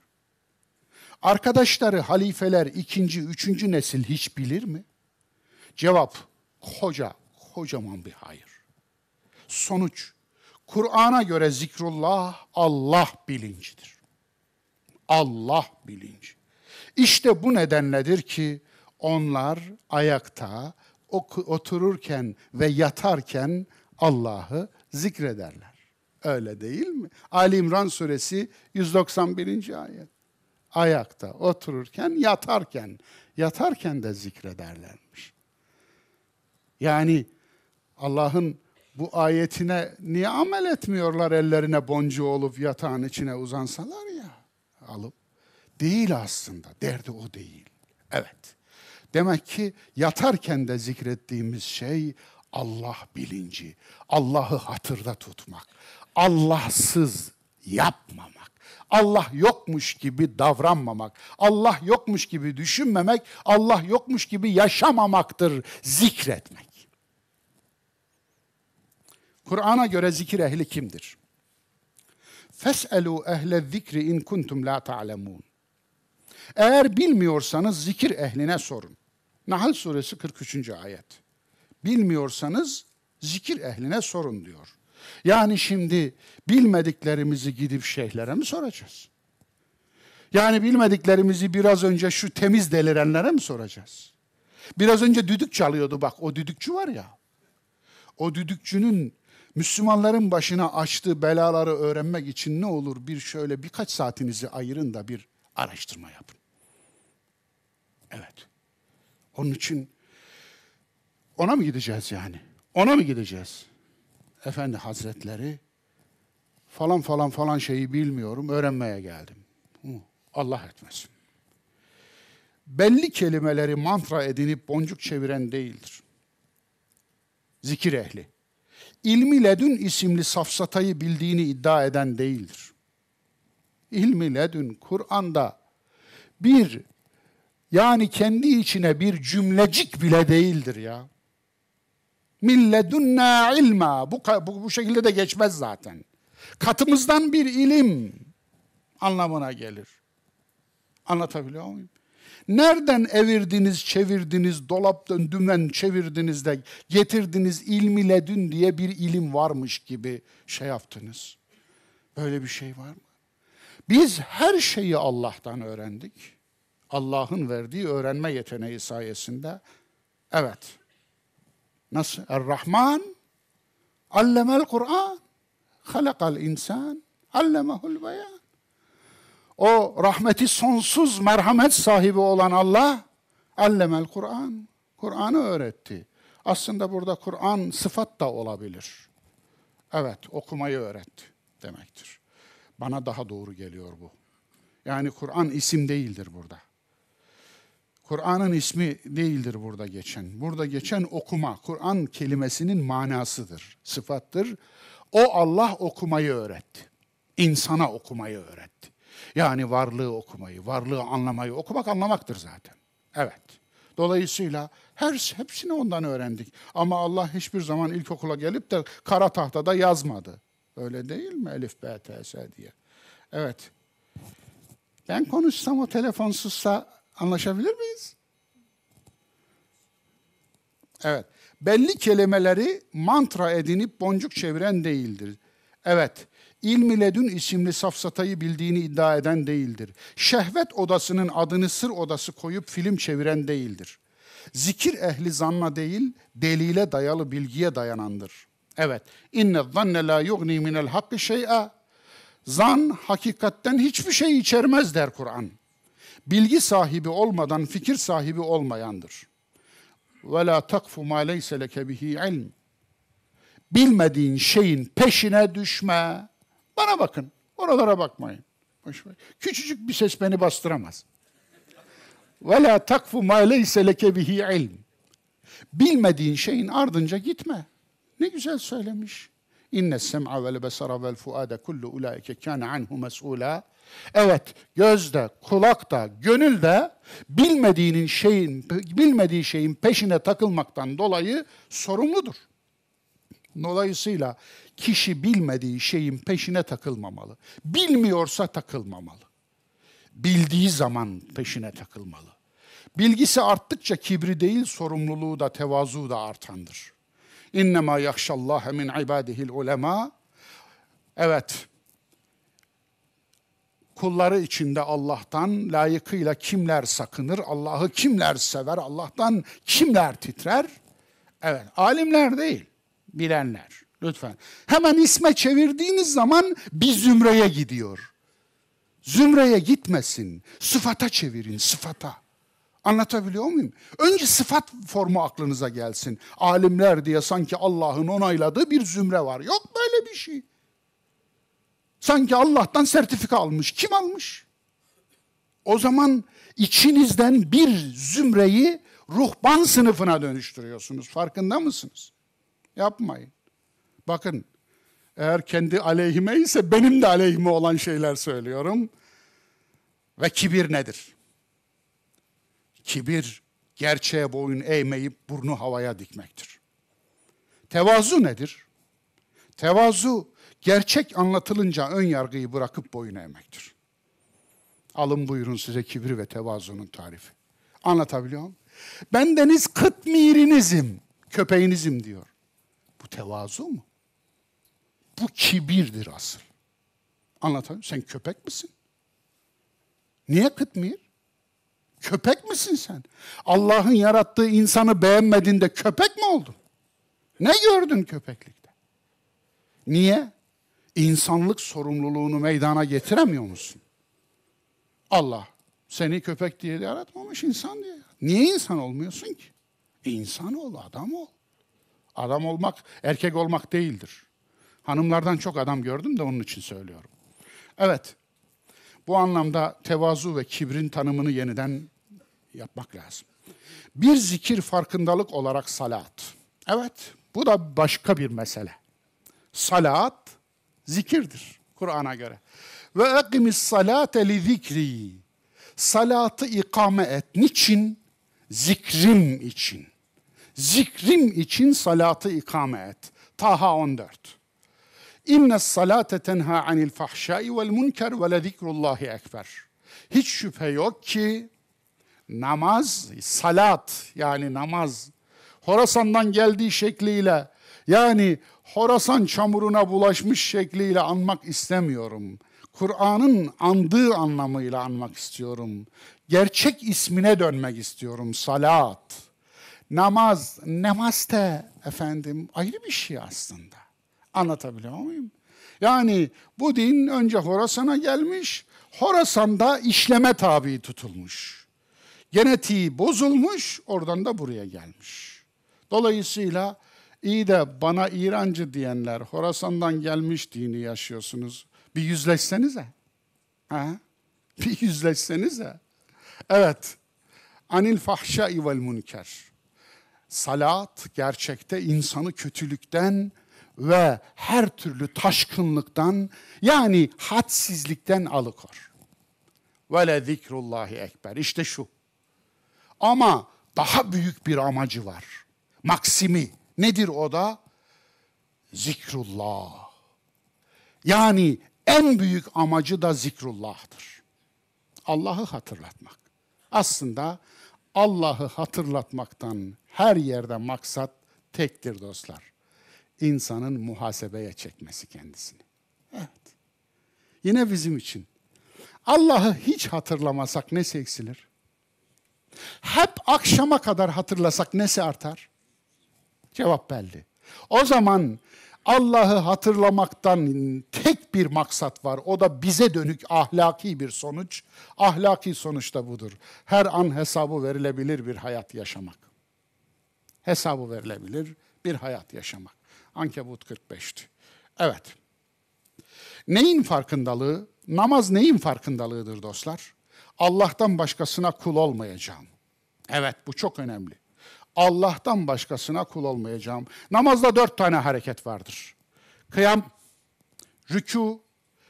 Arkadaşları halifeler ikinci, üçüncü nesil hiç bilir mi? Cevap, koca, kocaman bir hayır. Sonuç, Kur'an'a göre zikrullah Allah bilincidir. Allah bilinci. İşte bu nedenledir ki onlar ayakta, otururken ve yatarken Allah'ı zikrederler. Öyle değil mi? Ali İmran suresi 191. ayet. Ayakta, otururken, yatarken, yatarken de zikrederlermiş. Yani Allah'ın bu ayetine niye amel etmiyorlar ellerine boncuğu olup yatağın içine uzansalar ya alıp? Değil aslında, derdi o değil. Evet. Demek ki yatarken de zikrettiğimiz şey Allah bilinci, Allah'ı hatırda tutmak, Allahsız yapmamak, Allah yokmuş gibi davranmamak, Allah yokmuş gibi düşünmemek, Allah yokmuş gibi yaşamamaktır zikretmek. Kur'an'a göre zikir ehli kimdir? Fes'elu ehle zikri in kuntum la ta'lemun. Eğer bilmiyorsanız zikir ehline sorun. Nahl suresi 43. ayet. Bilmiyorsanız zikir ehline sorun diyor. Yani şimdi bilmediklerimizi gidip şeyhlere mi soracağız? Yani bilmediklerimizi biraz önce şu temiz delirenlere mi soracağız? Biraz önce düdük çalıyordu bak o düdükçü var ya. O düdükçünün Müslümanların başına açtığı belaları öğrenmek için ne olur bir şöyle birkaç saatinizi ayırın da bir araştırma yapın. Evet. Onun için ona mı gideceğiz yani? Ona mı gideceğiz? Efendi Hazretleri falan falan falan şeyi bilmiyorum, öğrenmeye geldim. Allah etmesin. Belli kelimeleri mantra edinip boncuk çeviren değildir. Zikir ehli. İlmi ledün isimli safsatayı bildiğini iddia eden değildir. İlmi ledün Kur'an'da bir yani kendi içine bir cümlecik bile değildir ya. Milledunna ilma. Bu, bu, bu şekilde de geçmez zaten. Katımızdan bir ilim anlamına gelir. Anlatabiliyor muyum? Nereden evirdiniz, çevirdiniz, dolap dümen çevirdiniz de getirdiniz ilmi ledün diye bir ilim varmış gibi şey yaptınız. Böyle bir şey var mı? Biz her şeyi Allah'tan öğrendik. Allah'ın verdiği öğrenme yeteneği sayesinde. Evet. Nasıl? Er-Rahman allemel Kur'an halakal insan allemehul beyan. O rahmeti sonsuz merhamet sahibi olan Allah allemel Kur'an. Kur'an'ı öğretti. Aslında burada Kur'an sıfat da olabilir. Evet, okumayı öğretti demektir. Bana daha doğru geliyor bu. Yani Kur'an isim değildir burada. Kur'an'ın ismi değildir burada geçen. Burada geçen okuma, Kur'an kelimesinin manasıdır, sıfattır. O Allah okumayı öğretti. insana okumayı öğretti. Yani varlığı okumayı, varlığı anlamayı okumak anlamaktır zaten. Evet. Dolayısıyla her hepsini ondan öğrendik. Ama Allah hiçbir zaman ilkokula gelip de kara tahtada yazmadı. Öyle değil mi Elif B T S diye? Evet. Ben konuşsam o telefonsuzsa anlaşabilir miyiz? Evet. Belli kelimeleri mantra edinip boncuk çeviren değildir. Evet. İlmi ledün isimli safsatayı bildiğini iddia eden değildir. Şehvet odasının adını sır odası koyup film çeviren değildir. Zikir ehli zanna değil, delile dayalı bilgiye dayanandır. Evet. İnne zanne la yugni minel hakkı şey'a. Zan hakikatten hiçbir şey içermez der Kur'an. Bilgi sahibi olmadan fikir sahibi olmayandır. Ve la takfu ma leyse leke bihi ilm. Bilmediğin şeyin peşine düşme. Bana bakın. Oralara bakmayın. Küçücük bir ses beni bastıramaz. Ve la takfu ma leyse leke bihi ilm. Bilmediğin şeyin ardınca gitme. Ne güzel söylemiş. İnne sem'a vel besara vel fuade kullu ulaike kana anhu mes'ula. Evet, gözde, kulakta, gönülde bilmediğinin şeyin bilmediği şeyin peşine takılmaktan dolayı sorumludur. Dolayısıyla kişi bilmediği şeyin peşine takılmamalı. Bilmiyorsa takılmamalı. Bildiği zaman peşine takılmalı. Bilgisi arttıkça kibri değil, sorumluluğu da tevazu da artandır. İnnemâ yakşallâhe min ibâdihil ulema. Evet, kulları içinde Allah'tan layıkıyla kimler sakınır, Allah'ı kimler sever, Allah'tan kimler titrer? Evet, alimler değil, bilenler. Lütfen. Hemen isme çevirdiğiniz zaman bir zümreye gidiyor. Zümreye gitmesin. Sıfata çevirin, sıfata. Anlatabiliyor muyum? Önce sıfat formu aklınıza gelsin. Alimler diye sanki Allah'ın onayladığı bir zümre var. Yok böyle bir şey. Sanki Allah'tan sertifika almış. Kim almış? O zaman içinizden bir zümreyi ruhban sınıfına dönüştürüyorsunuz. Farkında mısınız? Yapmayın. Bakın eğer kendi aleyhime ise benim de aleyhime olan şeyler söylüyorum. Ve kibir nedir? Kibir gerçeğe boyun eğmeyip burnu havaya dikmektir. Tevazu nedir? Tevazu gerçek anlatılınca ön yargıyı bırakıp boyun eğmektir. Alın buyurun size kibir ve tevazunun tarifi. Anlatabiliyor muyum? Bendeniz kıtmirinizim, köpeğinizim diyor. Bu tevazu mu? Bu kibirdir asıl. Anlatabiliyor Sen köpek misin? Niye kıtmir? Köpek misin sen? Allah'ın yarattığı insanı beğenmediğinde köpek mi oldun? Ne gördün köpeklikte? Niye? İnsanlık sorumluluğunu meydana getiremiyor musun? Allah seni köpek diye yaratmamış insan diye. Niye insan olmuyorsun ki? İnsan ol, adam ol. Adam olmak, erkek olmak değildir. Hanımlardan çok adam gördüm de onun için söylüyorum. Evet, bu anlamda tevazu ve kibrin tanımını yeniden yapmak lazım. Bir zikir farkındalık olarak salat. Evet, bu da başka bir mesele. Salat zikirdir Kur'an'a göre. Ve ekimis salate li zikri. Salatı ikame et. Niçin? Zikrim için. Zikrim için salatı ikame et. Taha 14. İnne salate tenha anil fahşai vel munker ve le zikrullahi ekber. Hiç şüphe yok ki namaz, salat yani namaz Horasan'dan geldiği şekliyle yani Horasan çamuruna bulaşmış şekliyle anmak istemiyorum. Kur'an'ın andığı anlamıyla anmak istiyorum. Gerçek ismine dönmek istiyorum. Salat. Namaz, namaz da efendim ayrı bir şey aslında. Anlatabiliyor muyum? Yani bu din önce Horasan'a gelmiş, Horasan'da işleme tabi tutulmuş. Genetiği bozulmuş, oradan da buraya gelmiş. Dolayısıyla iyi de bana İrancı diyenler, Horasan'dan gelmiş dini yaşıyorsunuz. Bir yüzleşsenize. Ha? <laughs> Bir yüzleşsenize. Evet. Anil fahşai vel münker. Salat gerçekte insanı kötülükten ve her türlü taşkınlıktan yani hadsizlikten alıkor. Ve le zikrullahi ekber. İşte şu. Ama daha büyük bir amacı var. Maksimi. Nedir o da? Zikrullah. Yani en büyük amacı da zikrullah'tır. Allah'ı hatırlatmak. Aslında Allah'ı hatırlatmaktan her yerde maksat tektir dostlar. İnsanın muhasebeye çekmesi kendisini. Evet. Yine bizim için. Allah'ı hiç hatırlamasak ne eksilir? Hep akşama kadar hatırlasak nesi artar? Cevap belli. O zaman Allah'ı hatırlamaktan tek bir maksat var. O da bize dönük ahlaki bir sonuç. Ahlaki sonuç da budur. Her an hesabı verilebilir bir hayat yaşamak. Hesabı verilebilir bir hayat yaşamak. Ankebut 45'ti. Evet. Neyin farkındalığı? Namaz neyin farkındalığıdır dostlar? Allah'tan başkasına kul olmayacağım. Evet bu çok önemli. Allah'tan başkasına kul olmayacağım. Namazda dört tane hareket vardır. Kıyam, rükû,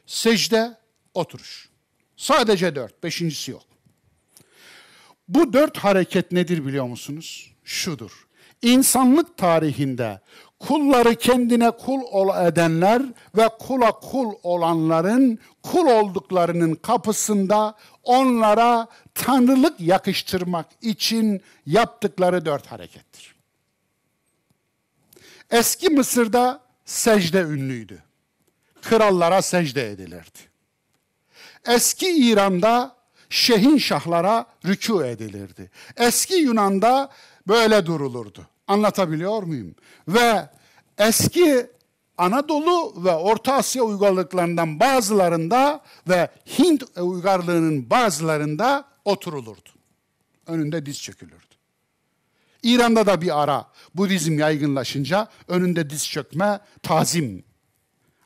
secde, oturuş. Sadece dört, beşincisi yok. Bu dört hareket nedir biliyor musunuz? Şudur. İnsanlık tarihinde kulları kendine kul edenler ve kula kul olanların kul olduklarının kapısında onlara tanrılık yakıştırmak için yaptıkları dört harekettir. Eski Mısır'da secde ünlüydü. Krallara secde edilirdi. Eski İran'da şehin şahlara rükû edilirdi. Eski Yunan'da böyle durulurdu. Anlatabiliyor muyum? Ve eski Anadolu ve Orta Asya uygarlıklarından bazılarında ve Hint uygarlığının bazılarında oturulurdu. Önünde diz çökülürdü. İran'da da bir ara Budizm yaygınlaşınca önünde diz çökme tazim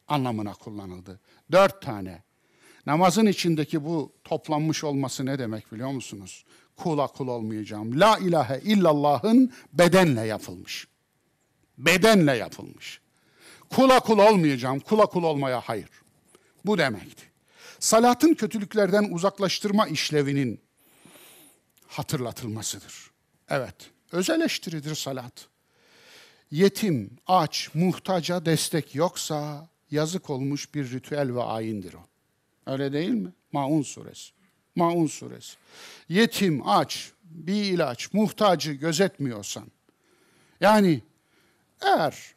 anlamına kullanıldı. Dört tane. Namazın içindeki bu toplanmış olması ne demek biliyor musunuz? Kula kul olmayacağım. La ilahe illallah'ın bedenle yapılmış. Bedenle yapılmış. Kula kul olmayacağım, kula kul olmaya hayır. Bu demekti. Salatın kötülüklerden uzaklaştırma işlevinin hatırlatılmasıdır. Evet, öz eleştiridir salat. Yetim, aç, muhtaca destek yoksa yazık olmuş bir ritüel ve ayindir o. Öyle değil mi? Maun suresi. Maun suresi. Yetim, aç, bir ilaç, muhtacı gözetmiyorsan, yani eğer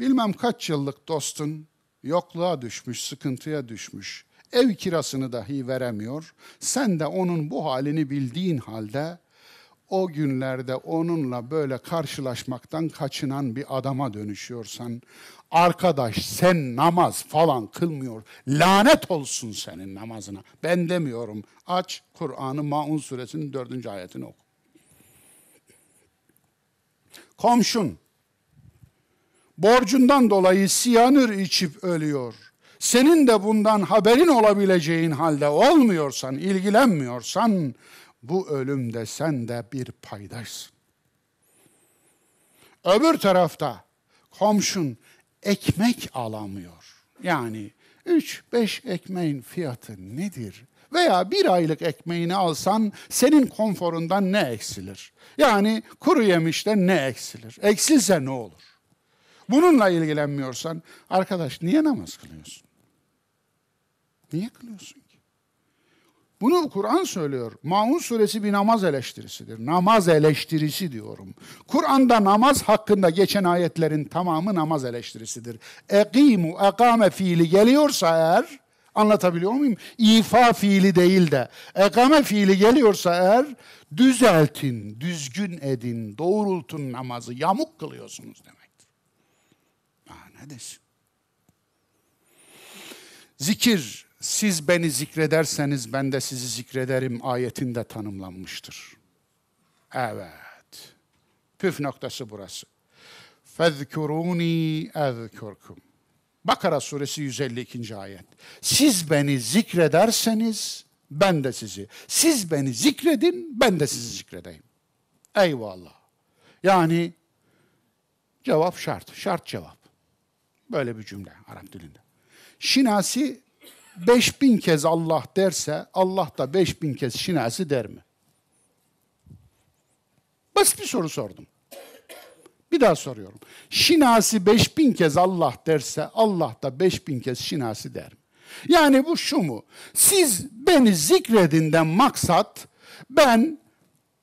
bilmem kaç yıllık dostun yokluğa düşmüş, sıkıntıya düşmüş, ev kirasını dahi veremiyor, sen de onun bu halini bildiğin halde o günlerde onunla böyle karşılaşmaktan kaçınan bir adama dönüşüyorsan, arkadaş sen namaz falan kılmıyor, lanet olsun senin namazına. Ben demiyorum, aç Kur'an'ı Maun suresinin dördüncü ayetini oku. Komşun, borcundan dolayı siyanür içip ölüyor. Senin de bundan haberin olabileceğin halde olmuyorsan, ilgilenmiyorsan, bu ölümde sen de bir paydaşsın. Öbür tarafta komşun ekmek alamıyor. Yani üç beş ekmeğin fiyatı nedir? Veya bir aylık ekmeğini alsan senin konforundan ne eksilir? Yani kuru yemişten ne eksilir? Eksilse ne olur? Bununla ilgilenmiyorsan arkadaş niye namaz kılıyorsun? Niye kılıyorsun? Bunu Kur'an söylüyor. Maun suresi bir namaz eleştirisidir. Namaz eleştirisi diyorum. Kur'an'da namaz hakkında geçen ayetlerin tamamı namaz eleştirisidir. Ekimu, ekame fiili geliyorsa eğer, anlatabiliyor muyum? İfa fiili değil de, ekame fiili geliyorsa eğer, düzeltin, düzgün edin, doğrultun namazı, yamuk kılıyorsunuz demektir. Aa, ne desin? Zikir, siz beni zikrederseniz ben de sizi zikrederim ayetinde tanımlanmıştır. Evet. Püf noktası burası. Fezkuruni ezkurkum. Bakara suresi 152. ayet. Siz beni zikrederseniz ben de sizi. Siz beni zikredin ben de sizi zikredeyim. Eyvallah. Yani cevap şart. Şart cevap. Böyle bir cümle Arap dilinde. Şinasi 5000 kez Allah derse Allah da 5000 kez şinasi der mi? Basit bir soru sordum. Bir daha soruyorum. Şinasi 5000 kez Allah derse Allah da 5000 kez şinasi der mi? Yani bu şu mu? Siz beni zikredinden maksat ben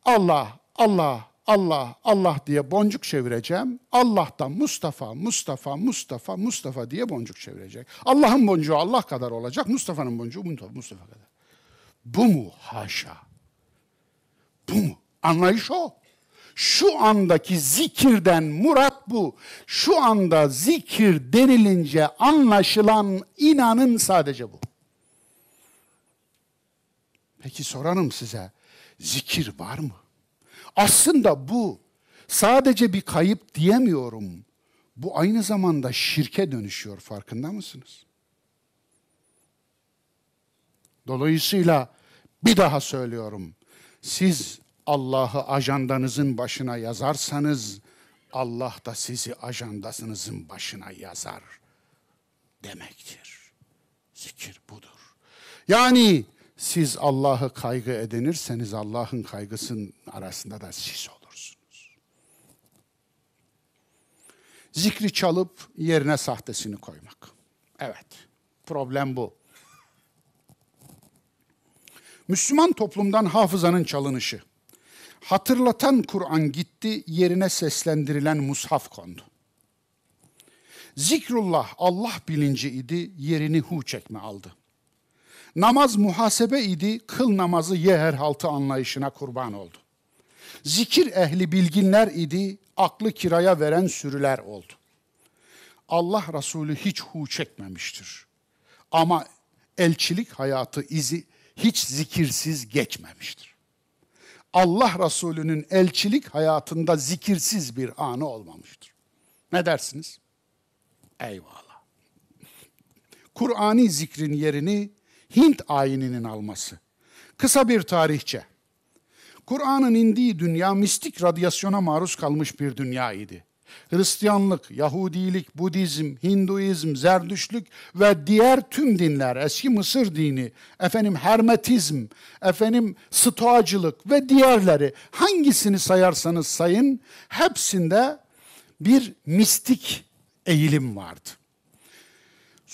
Allah, Allah, Allah, Allah diye boncuk çevireceğim. Allah'tan Mustafa, Mustafa, Mustafa, Mustafa diye boncuk çevirecek. Allah'ın boncuğu Allah kadar olacak, Mustafa'nın boncuğu Mustafa kadar. Bu mu? Haşa. Bu mu? Anlayış o. Şu andaki zikirden murat bu. Şu anda zikir denilince anlaşılan inanın sadece bu. Peki sorarım size, zikir var mı? Aslında bu sadece bir kayıp diyemiyorum. Bu aynı zamanda şirke dönüşüyor farkında mısınız? Dolayısıyla bir daha söylüyorum. Siz Allah'ı ajandanızın başına yazarsanız Allah da sizi ajandasınızın başına yazar demektir. Zikir budur. Yani siz Allah'ı kaygı edinirseniz Allah'ın kaygısının arasında da siz olursunuz. Zikri çalıp yerine sahtesini koymak. Evet, problem bu. Müslüman toplumdan hafızanın çalınışı. Hatırlatan Kur'an gitti, yerine seslendirilen mushaf kondu. Zikrullah Allah bilinci idi, yerini hu çekme aldı. Namaz muhasebe idi, kıl namazı ye her haltı anlayışına kurban oldu. Zikir ehli bilginler idi, aklı kiraya veren sürüler oldu. Allah Resulü hiç hu çekmemiştir. Ama elçilik hayatı izi hiç zikirsiz geçmemiştir. Allah Resulü'nün elçilik hayatında zikirsiz bir anı olmamıştır. Ne dersiniz? Eyvallah. Kur'ani zikrin yerini Hint ayininin alması. Kısa bir tarihçe. Kur'an'ın indiği dünya mistik radyasyona maruz kalmış bir dünya idi. Hristiyanlık, Yahudilik, Budizm, Hinduizm, Zerdüşlük ve diğer tüm dinler, eski Mısır dini, efendim Hermetizm, efendim Stoacılık ve diğerleri hangisini sayarsanız sayın hepsinde bir mistik eğilim vardı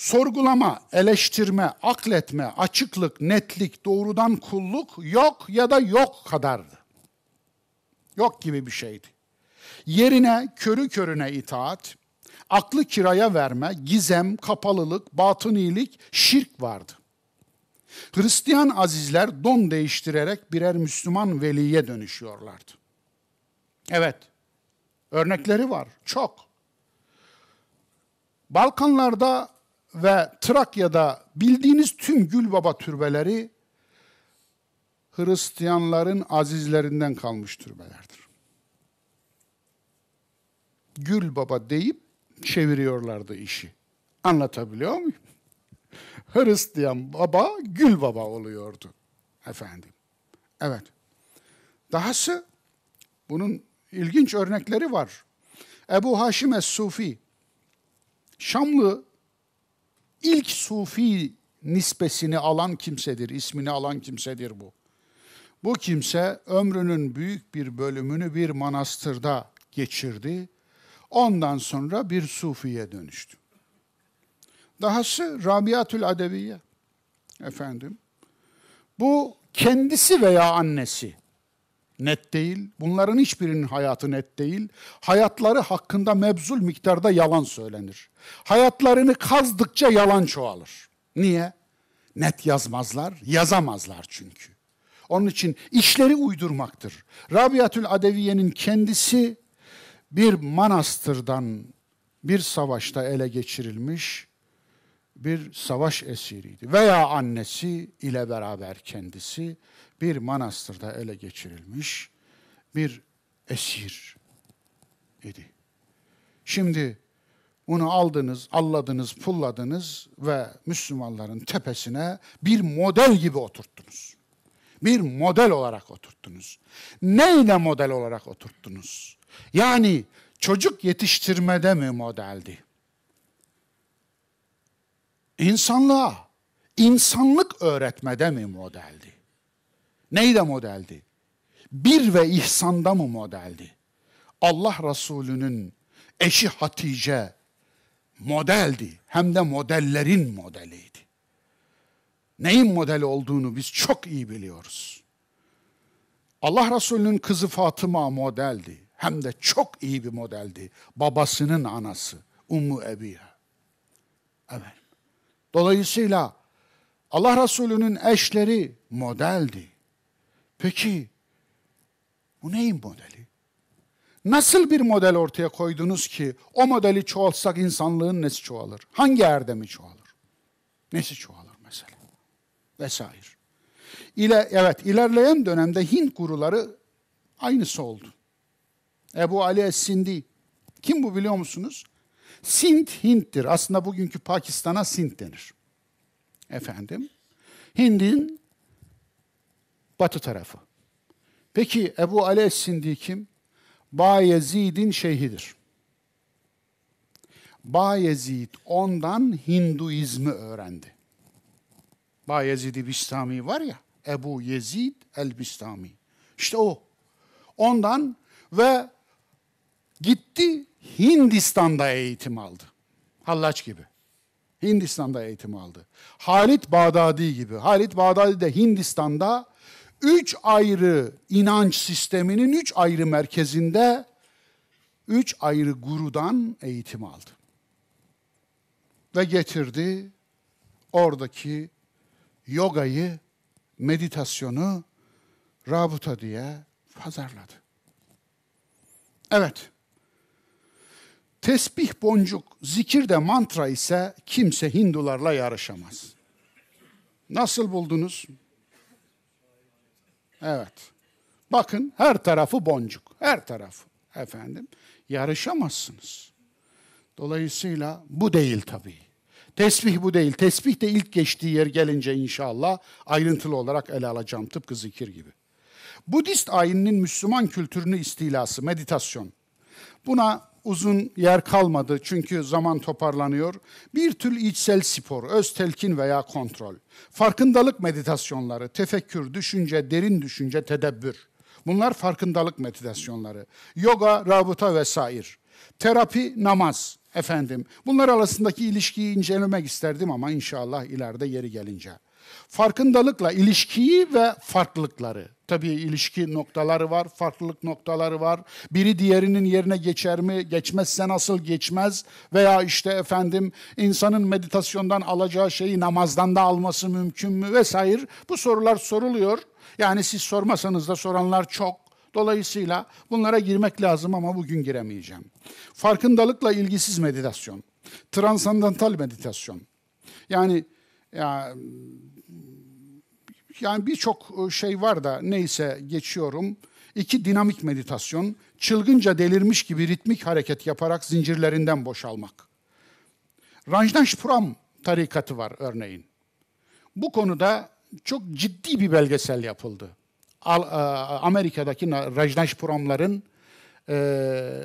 sorgulama, eleştirme, akletme, açıklık, netlik, doğrudan kulluk yok ya da yok kadardı. Yok gibi bir şeydi. Yerine körü körüne itaat, aklı kiraya verme, gizem, kapalılık, batınilik, şirk vardı. Hristiyan azizler don değiştirerek birer Müslüman veliye dönüşüyorlardı. Evet, örnekleri var, çok. Balkanlarda ve Trakya'da bildiğiniz tüm Gülbaba türbeleri Hristiyanların azizlerinden kalmış türbelerdir. Gülbaba deyip çeviriyorlardı işi. Anlatabiliyor muyum? <laughs> Hristiyan baba Gül baba oluyordu efendim. Evet. Dahası bunun ilginç örnekleri var. Ebu Haşim Es-Sufi Şamlı ilk sufi nispesini alan kimsedir, ismini alan kimsedir bu. Bu kimse ömrünün büyük bir bölümünü bir manastırda geçirdi. Ondan sonra bir sufiye dönüştü. Dahası Rabiatül Adeviye. Efendim. Bu kendisi veya annesi net değil. Bunların hiçbirinin hayatı net değil. Hayatları hakkında mebzul miktarda yalan söylenir. Hayatlarını kazdıkça yalan çoğalır. Niye? Net yazmazlar, yazamazlar çünkü. Onun için işleri uydurmaktır. Rabiatül Adeviye'nin kendisi bir manastırdan bir savaşta ele geçirilmiş bir savaş esiriydi. Veya annesi ile beraber kendisi bir manastırda ele geçirilmiş bir esir idi. Şimdi onu aldınız, alladınız, pulladınız ve Müslümanların tepesine bir model gibi oturttunuz. Bir model olarak oturttunuz. Neyle model olarak oturttunuz? Yani çocuk yetiştirmede mi modeldi? insanlığa, insanlık öğretmede mi modeldi? Neyde modeldi? Bir ve ihsanda mı modeldi? Allah Resulü'nün eşi Hatice modeldi. Hem de modellerin modeliydi. Neyin modeli olduğunu biz çok iyi biliyoruz. Allah Resulü'nün kızı Fatıma modeldi. Hem de çok iyi bir modeldi. Babasının anası Ummu Ebiha. Evet. Dolayısıyla Allah Resulü'nün eşleri modeldi. Peki bu neyin modeli? Nasıl bir model ortaya koydunuz ki o modeli çoğaltsak insanlığın nesi çoğalır? Hangi erdemi çoğalır? Nesi çoğalır mesela? Vesaire. İle, evet ilerleyen dönemde Hint guruları aynısı oldu. Ebu Ali Es-Sindi. Kim bu biliyor musunuz? Sint Hint'tir. Aslında bugünkü Pakistan'a Sint denir. Efendim. Hind'in batı tarafı. Peki Ebu Ali Es-Sindi kim? Bayezid'in şeyhidir. Bayezid ondan Hinduizmi öğrendi. Bayezid-i Bistami var ya, Ebu Yezid el-Bistami. İşte o. Ondan ve gitti Hindistan'da eğitim aldı. Hallaç gibi. Hindistan'da eğitim aldı. Halit Bağdadi gibi. Halit Bağdadi de Hindistan'da üç ayrı inanç sisteminin üç ayrı merkezinde üç ayrı gurudan eğitim aldı. Ve getirdi oradaki yogayı, meditasyonu rabıta diye pazarladı. Evet. Tesbih, boncuk, zikir de mantra ise kimse Hindularla yarışamaz. Nasıl buldunuz? Evet. Bakın her tarafı boncuk. Her tarafı. Efendim yarışamazsınız. Dolayısıyla bu değil tabii. Tesbih bu değil. Tesbih de ilk geçtiği yer gelince inşallah ayrıntılı olarak ele alacağım tıpkı zikir gibi. Budist ayininin Müslüman kültürünü istilası, meditasyon. Buna uzun yer kalmadı çünkü zaman toparlanıyor. Bir tür içsel spor, öz telkin veya kontrol. Farkındalık meditasyonları, tefekkür, düşünce, derin düşünce, tedebbür. Bunlar farkındalık meditasyonları. Yoga, rabıta vesaire. Terapi, namaz efendim. Bunlar arasındaki ilişkiyi incelemek isterdim ama inşallah ileride yeri gelince. Farkındalıkla ilişkiyi ve farklılıkları. Tabii ilişki noktaları var, farklılık noktaları var. Biri diğerinin yerine geçer mi, geçmezse nasıl geçmez? Veya işte efendim insanın meditasyondan alacağı şeyi namazdan da alması mümkün mü vesaire. Bu sorular soruluyor. Yani siz sormasanız da soranlar çok. Dolayısıyla bunlara girmek lazım ama bugün giremeyeceğim. Farkındalıkla ilgisiz meditasyon, transandantal meditasyon. Yani ya, yani birçok şey var da neyse geçiyorum. İki dinamik meditasyon, çılgınca delirmiş gibi ritmik hareket yaparak zincirlerinden boşalmak. Rajneeshpuram tarikatı var örneğin. Bu konuda çok ciddi bir belgesel yapıldı. Amerika'daki Rajneeshpuramların e,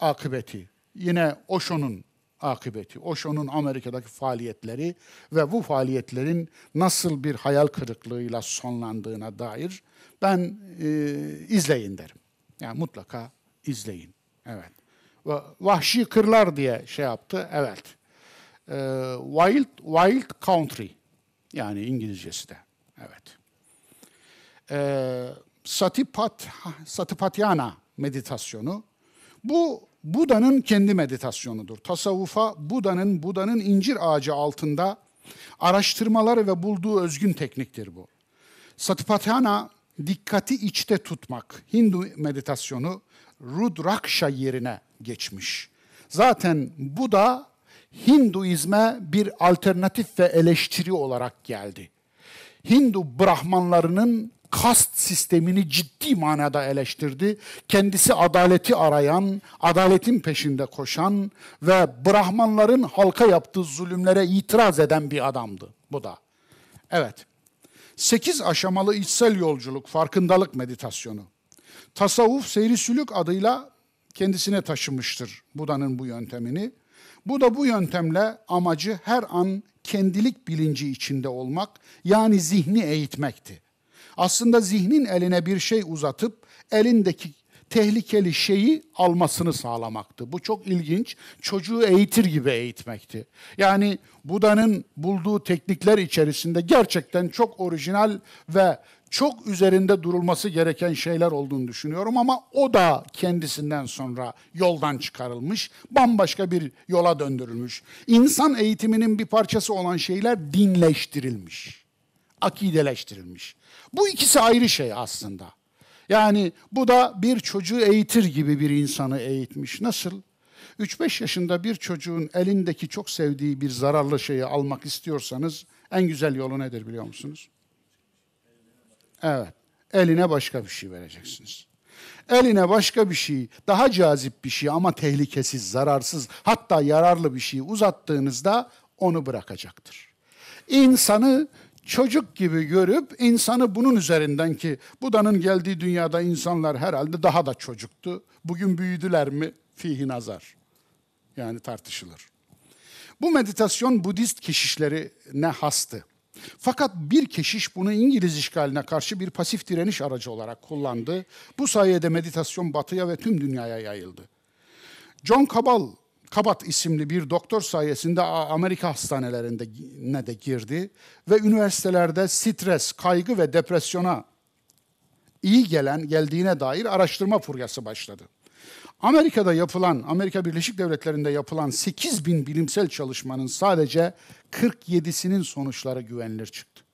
akıbeti. Yine Osho'nun akıbeti. Osho'nun Amerika'daki faaliyetleri ve bu faaliyetlerin nasıl bir hayal kırıklığıyla sonlandığına dair ben e, izleyin derim. Yani mutlaka izleyin. Evet. Ve Vahşi Kırlar diye şey yaptı. Evet. E, Wild Wild Country yani İngilizcesi de. Evet e, Satipat, Satipatyana meditasyonu. Bu Buda'nın kendi meditasyonudur. Tasavvufa Buda'nın Buda'nın incir ağacı altında araştırmaları ve bulduğu özgün tekniktir bu. Satipatyana dikkati içte tutmak. Hindu meditasyonu Rudraksha yerine geçmiş. Zaten bu da Hinduizme bir alternatif ve eleştiri olarak geldi. Hindu Brahmanlarının kast sistemini ciddi manada eleştirdi. Kendisi adaleti arayan, adaletin peşinde koşan ve Brahmanların halka yaptığı zulümlere itiraz eden bir adamdı bu da. Evet. Sekiz aşamalı içsel yolculuk, farkındalık meditasyonu. Tasavvuf seyri sülük adıyla kendisine taşımıştır Buda'nın bu yöntemini. Bu da bu yöntemle amacı her an kendilik bilinci içinde olmak yani zihni eğitmekti. Aslında zihnin eline bir şey uzatıp elindeki tehlikeli şeyi almasını sağlamaktı. Bu çok ilginç. Çocuğu eğitir gibi eğitmekti. Yani Buda'nın bulduğu teknikler içerisinde gerçekten çok orijinal ve çok üzerinde durulması gereken şeyler olduğunu düşünüyorum ama o da kendisinden sonra yoldan çıkarılmış, bambaşka bir yola döndürülmüş. İnsan eğitiminin bir parçası olan şeyler dinleştirilmiş, akideleştirilmiş. Bu ikisi ayrı şey aslında. Yani bu da bir çocuğu eğitir gibi bir insanı eğitmiş. Nasıl? 3-5 yaşında bir çocuğun elindeki çok sevdiği bir zararlı şeyi almak istiyorsanız en güzel yolu nedir biliyor musunuz? Evet. Eline başka bir şey vereceksiniz. Eline başka bir şey, daha cazip bir şey ama tehlikesiz, zararsız, hatta yararlı bir şey uzattığınızda onu bırakacaktır. İnsanı çocuk gibi görüp insanı bunun üzerinden ki Buda'nın geldiği dünyada insanlar herhalde daha da çocuktu. Bugün büyüdüler mi? Fihi nazar. Yani tartışılır. Bu meditasyon Budist keşişlerine hastı. Fakat bir keşiş bunu İngiliz işgaline karşı bir pasif direniş aracı olarak kullandı. Bu sayede meditasyon batıya ve tüm dünyaya yayıldı. John Cabal, Kabat isimli bir doktor sayesinde Amerika hastanelerinde ne de girdi ve üniversitelerde stres, kaygı ve depresyona iyi gelen geldiğine dair araştırma furyası başladı. Amerika'da yapılan, Amerika Birleşik Devletleri'nde yapılan 8 bin bilimsel çalışmanın sadece 47'sinin sonuçları güvenilir çıktı.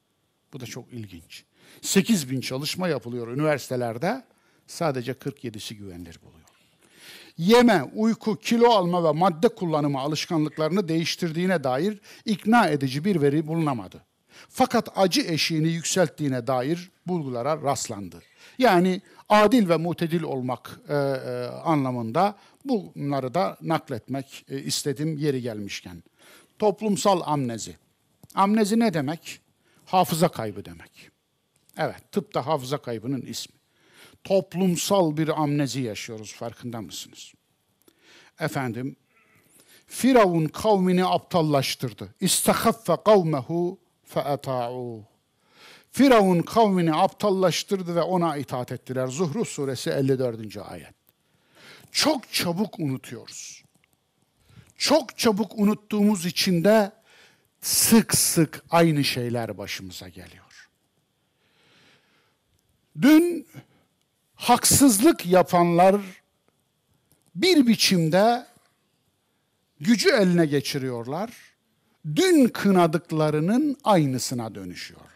Bu da çok ilginç. 8 bin çalışma yapılıyor üniversitelerde, sadece 47'si güvenilir buluyor. Yeme, uyku, kilo alma ve madde kullanımı alışkanlıklarını değiştirdiğine dair ikna edici bir veri bulunamadı. Fakat acı eşiğini yükselttiğine dair bulgulara rastlandı. Yani adil ve mutedil olmak e, e, anlamında bunları da nakletmek e, istedim yeri gelmişken. Toplumsal amnezi. Amnezi ne demek? Hafıza kaybı demek. Evet, tıpta hafıza kaybının ismi. Toplumsal bir amnezi yaşıyoruz, farkında mısınız? Efendim, Firavun kavmini aptallaştırdı. İstehaffe kavmehu feeta'uh. Firavun kavmini aptallaştırdı ve ona itaat ettiler. Zuhruf suresi 54. ayet. Çok çabuk unutuyoruz. Çok çabuk unuttuğumuz için de sık sık aynı şeyler başımıza geliyor. Dün haksızlık yapanlar bir biçimde gücü eline geçiriyorlar. Dün kınadıklarının aynısına dönüşüyor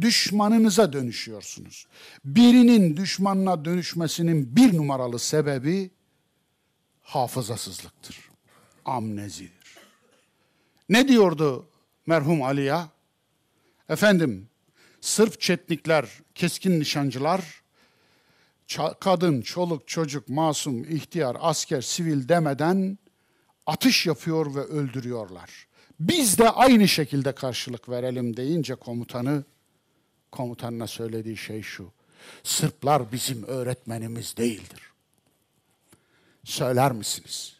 düşmanınıza dönüşüyorsunuz. Birinin düşmanına dönüşmesinin bir numaralı sebebi hafızasızlıktır. Amnezidir. Ne diyordu merhum Ali'ye? Efendim, Sırp çetnikler, keskin nişancılar, kadın, çoluk, çocuk, masum, ihtiyar, asker, sivil demeden atış yapıyor ve öldürüyorlar. Biz de aynı şekilde karşılık verelim deyince komutanı komutanına söylediği şey şu. Sırplar bizim öğretmenimiz değildir. Söyler misiniz?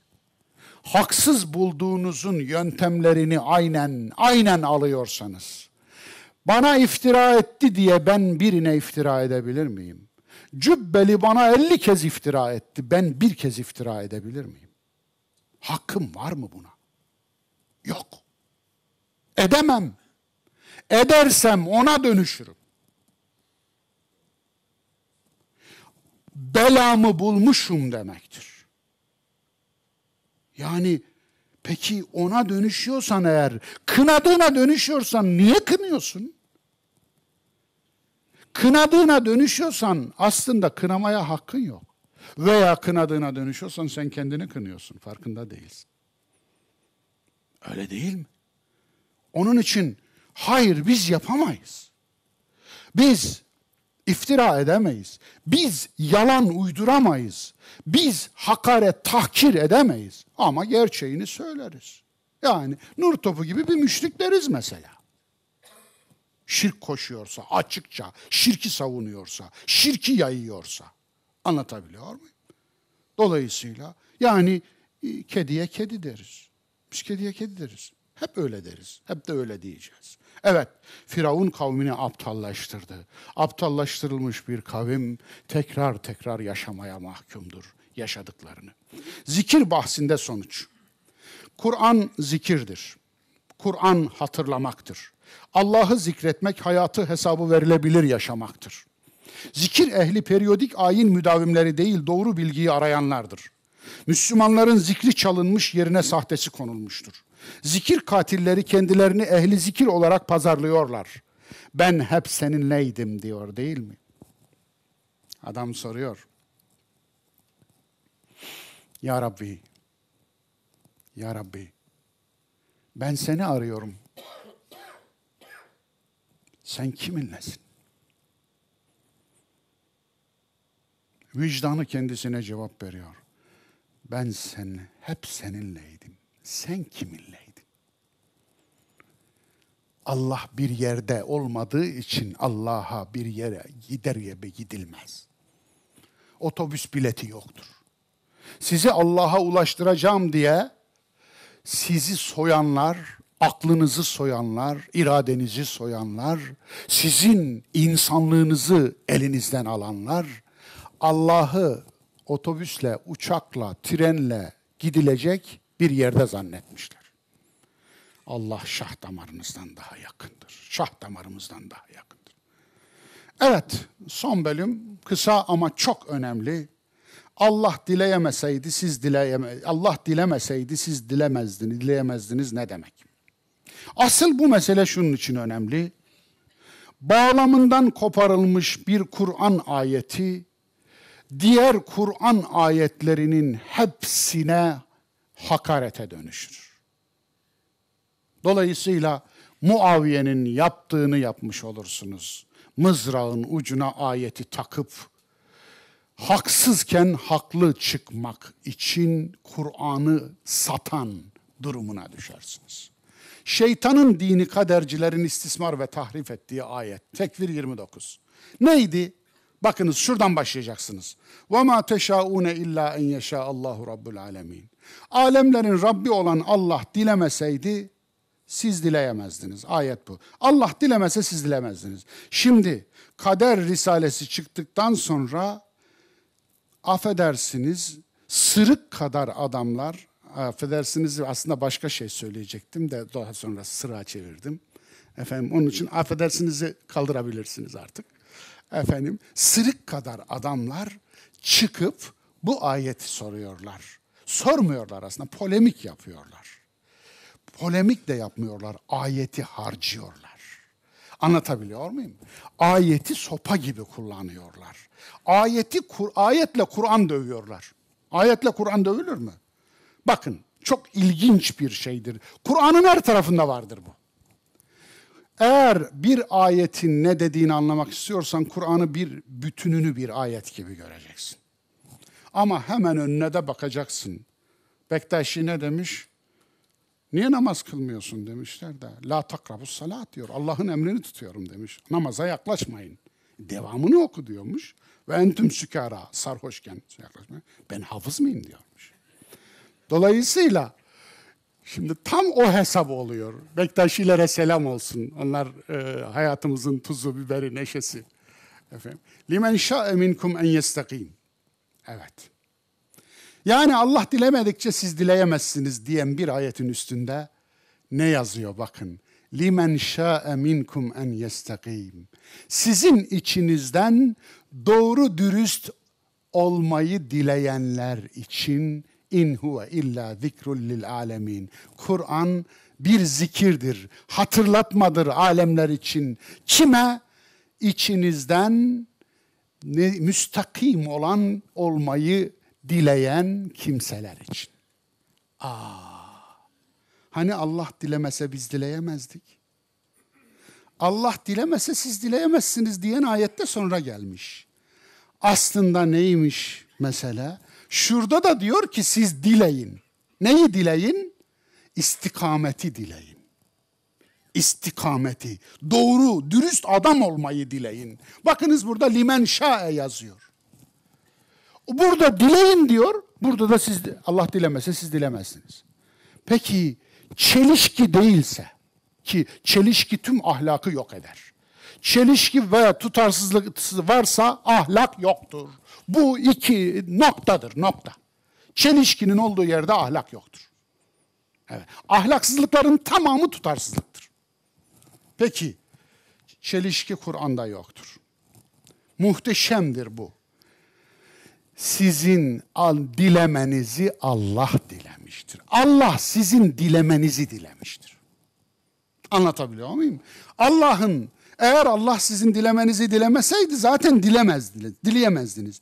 Haksız bulduğunuzun yöntemlerini aynen aynen alıyorsanız bana iftira etti diye ben birine iftira edebilir miyim? Cübbeli bana elli kez iftira etti. Ben bir kez iftira edebilir miyim? Hakkım var mı buna? Yok. Edemem. Edersem ona dönüşürüm. Belamı bulmuşum demektir. Yani peki ona dönüşüyorsan eğer, kınadığına dönüşüyorsan niye kınıyorsun? Kınadığına dönüşüyorsan aslında kınamaya hakkın yok. Veya kınadığına dönüşüyorsan sen kendini kınıyorsun, farkında değilsin. Öyle değil mi? Onun için hayır biz yapamayız. Biz iftira edemeyiz. Biz yalan uyduramayız. Biz hakaret, tahkir edemeyiz. Ama gerçeğini söyleriz. Yani nur topu gibi bir müşrikleriz mesela. Şirk koşuyorsa, açıkça şirki savunuyorsa, şirki yayıyorsa anlatabiliyor muyum? Dolayısıyla yani e, kediye kedi deriz. Biz kediye kedi deriz. Hep öyle deriz. Hep de öyle diyeceğiz. Evet, Firavun kavmini aptallaştırdı. Aptallaştırılmış bir kavim tekrar tekrar yaşamaya mahkumdur yaşadıklarını. Zikir bahsinde sonuç. Kur'an zikirdir. Kur'an hatırlamaktır. Allah'ı zikretmek hayatı hesabı verilebilir yaşamaktır. Zikir ehli periyodik ayin müdavimleri değil doğru bilgiyi arayanlardır. Müslümanların zikri çalınmış yerine sahtesi konulmuştur. Zikir katilleri kendilerini ehli zikir olarak pazarlıyorlar. Ben hep seninleydim diyor değil mi? Adam soruyor. Ya Rabbi, Ya Rabbi, ben seni arıyorum. Sen kiminlesin? Vicdanı kendisine cevap veriyor. Ben sen hep seninleydim. Sen kiminleydin? Allah bir yerde olmadığı için Allah'a bir yere gider gibi gidilmez. Otobüs bileti yoktur. Sizi Allah'a ulaştıracağım diye sizi soyanlar, aklınızı soyanlar, iradenizi soyanlar, sizin insanlığınızı elinizden alanlar, Allah'ı otobüsle, uçakla, trenle gidilecek bir yerde zannetmişler. Allah şah damarınızdan daha yakındır. Şah damarımızdan daha yakındır. Evet, son bölüm kısa ama çok önemli. Allah dileyemeseydi siz dileyeme Allah dilemeseydi siz dilemezdiniz, dileyemezdiniz ne demek? Asıl bu mesele şunun için önemli. Bağlamından koparılmış bir Kur'an ayeti diğer Kur'an ayetlerinin hepsine hakarete dönüşür. Dolayısıyla Muaviye'nin yaptığını yapmış olursunuz. Mızrağın ucuna ayeti takıp haksızken haklı çıkmak için Kur'an'ı satan durumuna düşersiniz. Şeytanın dini kadercilerin istismar ve tahrif ettiği ayet. Tekvir 29. Neydi? Bakınız şuradan başlayacaksınız. Ve ma teşaune illa en yeşa Allahu rabbul alamin. Alemlerin Rabbi olan Allah dilemeseydi siz dileyemezdiniz. Ayet bu. Allah dilemese siz dilemezdiniz. Şimdi kader risalesi çıktıktan sonra affedersiniz sırık kadar adamlar affedersiniz aslında başka şey söyleyecektim de daha sonra sıra çevirdim. Efendim onun için affedersinizi kaldırabilirsiniz artık. Efendim sırık kadar adamlar çıkıp bu ayeti soruyorlar. Sormuyorlar aslında polemik yapıyorlar. Polemik de yapmıyorlar, ayeti harcıyorlar. Anlatabiliyor muyum? Ayeti sopa gibi kullanıyorlar. Ayeti ayetle Kur'an dövüyorlar. Ayetle Kur'an dövülür mü? Bakın çok ilginç bir şeydir. Kur'an'ın her tarafında vardır bu. Eğer bir ayetin ne dediğini anlamak istiyorsan Kur'an'ı bir bütününü bir ayet gibi göreceksin. Ama hemen önüne de bakacaksın. Bektaşi ne demiş? Niye namaz kılmıyorsun demişler de. La takrabus salat diyor. Allah'ın emrini tutuyorum demiş. Namaza yaklaşmayın. Devamını oku diyormuş. Ve entüm sükara sarhoşken yaklaşmayın. Ben hafız mıyım diyormuş. Dolayısıyla şimdi tam o hesap oluyor. Bektaşilere selam olsun. Onlar e, hayatımızın tuzu, biberi, neşesi. Efendim. Limen şa'e minkum en yestakim. Evet. Yani Allah dilemedikçe siz dileyemezsiniz diyen bir ayetin üstünde ne yazıyor bakın. Limen şa'e minkum en yestakim. Sizin içinizden doğru dürüst olmayı dileyenler için in huve illa zikrul lil alemin. Kur'an bir zikirdir, hatırlatmadır alemler için. Kime? İçinizden ne, müstakim olan olmayı dileyen kimseler için. Aa, hani Allah dilemese biz dileyemezdik. Allah dilemese siz dileyemezsiniz diyen ayette sonra gelmiş. Aslında neymiş mesela? Şurada da diyor ki siz dileyin. Neyi dileyin? İstikameti dileyin. İstikameti, doğru, dürüst adam olmayı dileyin. Bakınız burada limen şa'e yazıyor. Burada dileyin diyor. Burada da siz Allah dilemese siz dilemezsiniz. Peki çelişki değilse ki çelişki tüm ahlakı yok eder. Çelişki veya tutarsızlık varsa ahlak yoktur. Bu iki noktadır, nokta. Çelişkinin olduğu yerde ahlak yoktur. Evet. Ahlaksızlıkların tamamı tutarsızlıktır. Peki, çelişki Kur'an'da yoktur. Muhteşemdir bu. Sizin al, dilemenizi Allah dilemiştir. Allah sizin dilemenizi dilemiştir. Anlatabiliyor muyum? Allah'ın eğer Allah sizin dilemenizi dilemeseydi zaten dilemezdiniz, dileyemezdiniz.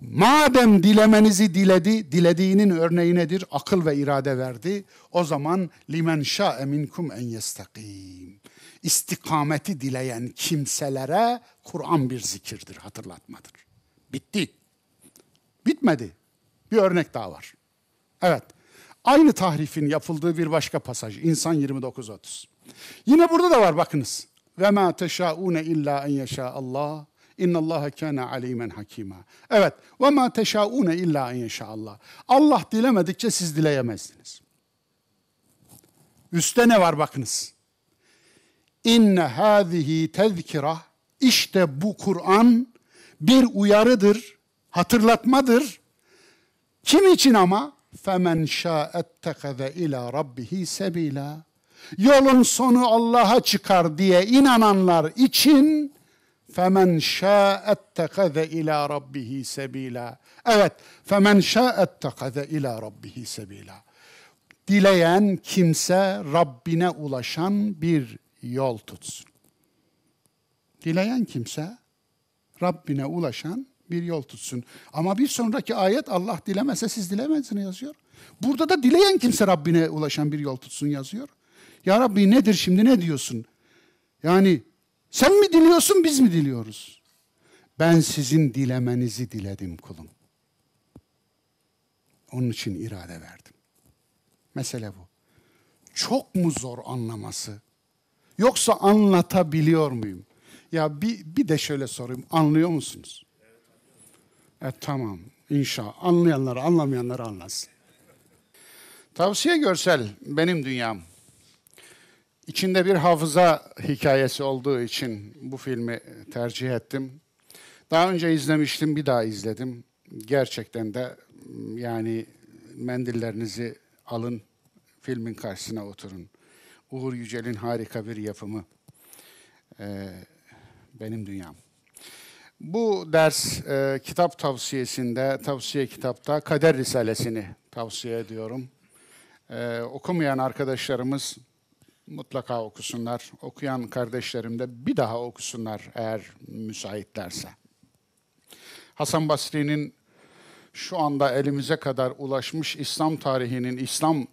Madem dilemenizi diledi, dilediğinin örneği nedir? Akıl ve irade verdi. O zaman limen şa'e minkum en yestakim. İstikameti dileyen kimselere Kur'an bir zikirdir, hatırlatmadır. Bitti. Bitmedi. Bir örnek daha var. Evet. Aynı tahrifin yapıldığı bir başka pasaj. İnsan 29-30. Yine burada da var bakınız. Ve ma teşaune illa en yeşa Allah. İnna Allah kana alimen hakima. Evet. Ve ma teşaune illa en yeşa Allah. Allah dilemedikçe siz dileyemezdiniz. Üste ne var bakınız. İnne hâzihi tezkira. İşte bu Kur'an bir uyarıdır, hatırlatmadır. Kim için ama? فَمَنْ شَاءَ اتَّخَذَ اِلَى رَبِّهِ سَب۪يلًا Yolun sonu Allah'a çıkar diye inananlar için femen şa'ettekaze ila rabbihi sebila. Evet, femen şa'ettekaze ila rabbihi sebila. Dileyen kimse Rabbine ulaşan bir yol tutsun. Dileyen kimse Rabbine ulaşan bir yol tutsun. Ama bir sonraki ayet Allah dilemese siz dilemezsiniz yazıyor. Burada da dileyen kimse Rabbine ulaşan bir yol tutsun yazıyor. Ya Rabbi nedir şimdi ne diyorsun? Yani sen mi diliyorsun biz mi diliyoruz? Ben sizin dilemenizi diledim kulum. Onun için irade verdim. Mesele bu. Çok mu zor anlaması? Yoksa anlatabiliyor muyum? Ya bir, bir de şöyle sorayım. Anlıyor musunuz? Evet tamam. İnşallah. Anlayanlar, anlamayanlar anlasın. Tavsiye görsel benim dünyam. İçinde bir hafıza hikayesi olduğu için bu filmi tercih ettim. Daha önce izlemiştim, bir daha izledim. Gerçekten de yani mendillerinizi alın, filmin karşısına oturun. Uğur Yücel'in harika bir yapımı. Ee, benim dünyam. Bu ders e, kitap tavsiyesinde, tavsiye kitapta Kader Risalesini tavsiye ediyorum. E, okumayan arkadaşlarımız mutlaka okusunlar. Okuyan kardeşlerim de bir daha okusunlar eğer müsaitlerse. Hasan Basri'nin şu anda elimize kadar ulaşmış İslam tarihinin, İslam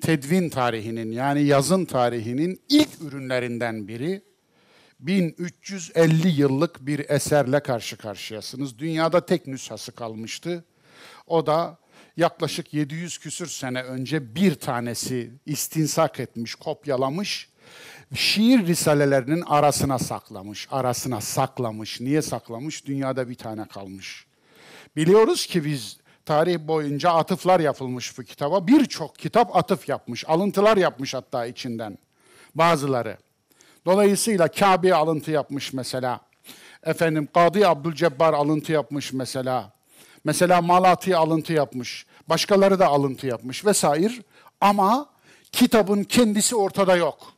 tedvin tarihinin yani yazın tarihinin ilk ürünlerinden biri 1350 yıllık bir eserle karşı karşıyasınız. Dünyada tek nüshası kalmıştı. O da yaklaşık 700 küsür sene önce bir tanesi istinsak etmiş, kopyalamış. Şiir risalelerinin arasına saklamış, arasına saklamış. Niye saklamış? Dünyada bir tane kalmış. Biliyoruz ki biz tarih boyunca atıflar yapılmış bu kitaba. Birçok kitap atıf yapmış, alıntılar yapmış hatta içinden bazıları. Dolayısıyla Kabe alıntı yapmış mesela. Efendim Kadı Abdülcebbar alıntı yapmış mesela. Mesela Malati alıntı yapmış. Başkaları da alıntı yapmış vesaire. Ama kitabın kendisi ortada yok.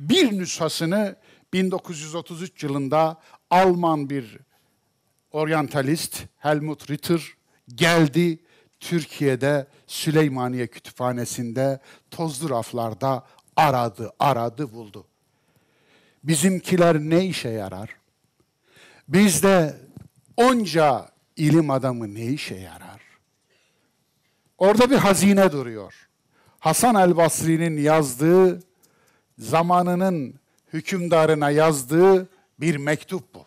Bir nüshasını 1933 yılında Alman bir oryantalist Helmut Ritter geldi Türkiye'de Süleymaniye Kütüphanesi'nde tozlu raflarda aradı, aradı, buldu. Bizimkiler ne işe yarar? Bizde onca ilim adamı ne işe yarar? Orada bir hazine duruyor. Hasan el Basri'nin yazdığı, zamanının hükümdarına yazdığı bir mektup bu.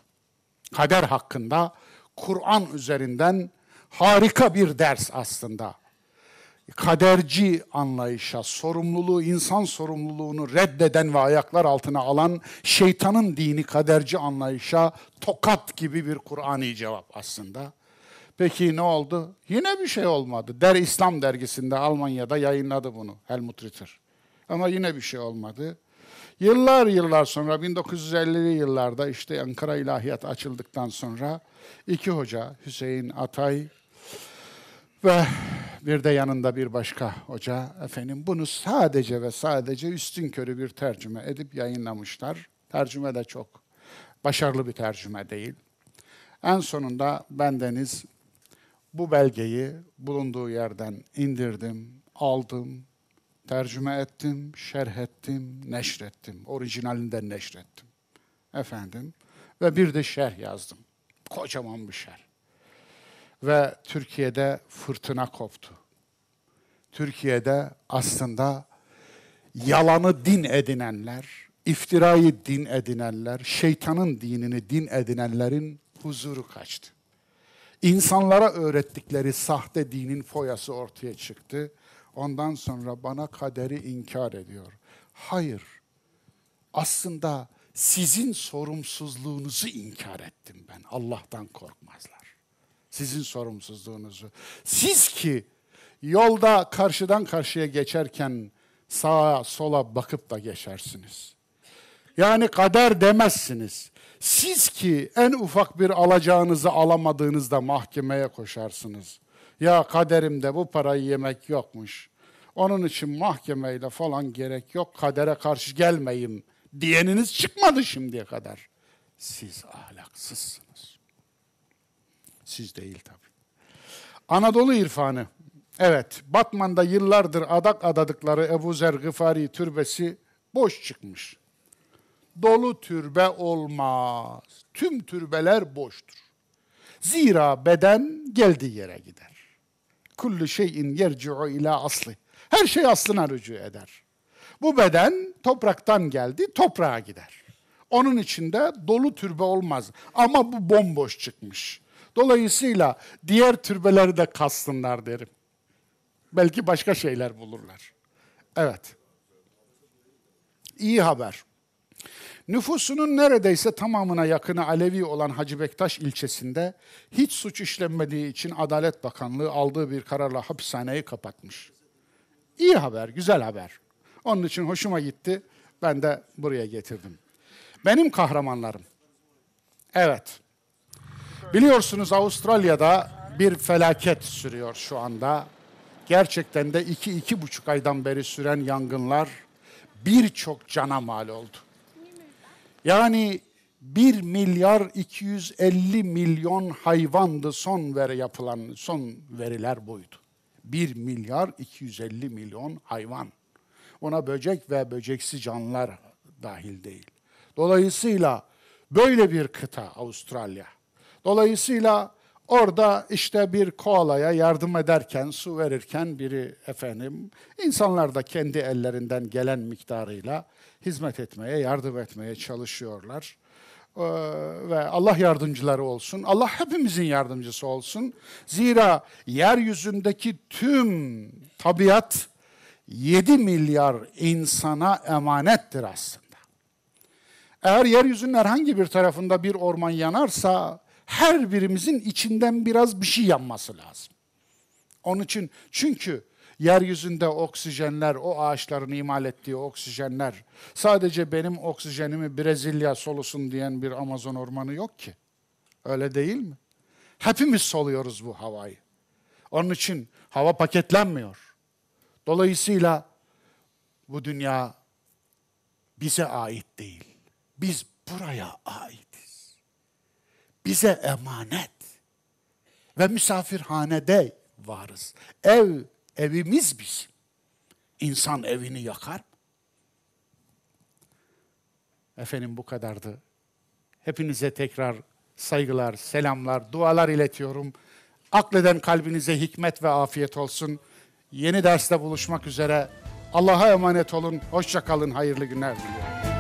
Kader hakkında Kur'an üzerinden harika bir ders aslında. Kaderci anlayışa, sorumluluğu, insan sorumluluğunu reddeden ve ayaklar altına alan şeytanın dini kaderci anlayışa tokat gibi bir Kur'ani cevap aslında. Peki ne oldu? Yine bir şey olmadı. Der İslam dergisinde Almanya'da yayınladı bunu Helmut Ritter. Ama yine bir şey olmadı. Yıllar yıllar sonra 1950'li yıllarda işte Ankara İlahiyat açıldıktan sonra iki hoca Hüseyin Atay ve bir de yanında bir başka hoca efendim bunu sadece ve sadece üstün körü bir tercüme edip yayınlamışlar. Tercüme de çok başarılı bir tercüme değil. En sonunda bendeniz bu belgeyi bulunduğu yerden indirdim, aldım, tercüme ettim, şerh ettim, neşrettim. Orijinalinden neşrettim. Efendim. Ve bir de şerh yazdım. Kocaman bir şerh. Ve Türkiye'de fırtına koptu. Türkiye'de aslında yalanı din edinenler, iftirayı din edinenler, şeytanın dinini din edinenlerin huzuru kaçtı. İnsanlara öğrettikleri sahte dinin foyası ortaya çıktı. Ondan sonra bana kaderi inkar ediyor. Hayır. Aslında sizin sorumsuzluğunuzu inkar ettim ben. Allah'tan korkmazlar. Sizin sorumsuzluğunuzu. Siz ki yolda karşıdan karşıya geçerken sağa sola bakıp da geçersiniz. Yani kader demezsiniz. Siz ki en ufak bir alacağınızı alamadığınızda mahkemeye koşarsınız. Ya kaderimde bu parayı yemek yokmuş. Onun için mahkemeyle falan gerek yok. Kadere karşı gelmeyin diyeniniz çıkmadı şimdiye kadar. Siz ahlaksızsınız. Siz değil tabii. Anadolu irfanı. Evet, Batman'da yıllardır adak adadıkları Ebu Zer Gıfari türbesi boş çıkmış. Dolu türbe olmaz. Tüm türbeler boştur. Zira beden geldiği yere gider. Kullu şeyin yerci'u ila asli. Her şey aslına rücu eder. Bu beden topraktan geldi, toprağa gider. Onun içinde dolu türbe olmaz. Ama bu bomboş çıkmış. Dolayısıyla diğer türbeleri de kastınlar derim. Belki başka şeyler bulurlar. Evet. İyi haber. Nüfusunun neredeyse tamamına yakını Alevi olan Hacı Bektaş ilçesinde hiç suç işlenmediği için Adalet Bakanlığı aldığı bir kararla hapishaneyi kapatmış. İyi haber, güzel haber. Onun için hoşuma gitti. Ben de buraya getirdim. Benim kahramanlarım. Evet. Biliyorsunuz Avustralya'da bir felaket sürüyor şu anda. Gerçekten de iki, iki buçuk aydan beri süren yangınlar birçok cana mal oldu. Yani 1 milyar 250 milyon hayvandı son veri yapılan son veriler buydu. 1 milyar 250 milyon hayvan. Ona böcek ve böceksi canlılar dahil değil. Dolayısıyla böyle bir kıta Avustralya. Dolayısıyla orada işte bir koalaya yardım ederken, su verirken biri efendim, insanlar da kendi ellerinden gelen miktarıyla hizmet etmeye, yardım etmeye çalışıyorlar. Ee, ve Allah yardımcıları olsun. Allah hepimizin yardımcısı olsun. Zira yeryüzündeki tüm tabiat 7 milyar insana emanettir aslında. Eğer yeryüzünün herhangi bir tarafında bir orman yanarsa her birimizin içinden biraz bir şey yanması lazım. Onun için çünkü yeryüzünde oksijenler, o ağaçların imal ettiği oksijenler sadece benim oksijenimi Brezilya solusun diyen bir Amazon ormanı yok ki. Öyle değil mi? Hepimiz soluyoruz bu havayı. Onun için hava paketlenmiyor. Dolayısıyla bu dünya bize ait değil. Biz buraya aitiz. Bize emanet. Ve misafirhanede varız. Ev, evimiz bizim. İnsan evini yakar mı? Efendim bu kadardı. Hepinize tekrar saygılar, selamlar, dualar iletiyorum. Akleden kalbinize hikmet ve afiyet olsun. Yeni derste buluşmak üzere. Allah'a emanet olun. Hoşça kalın. Hayırlı günler diliyorum.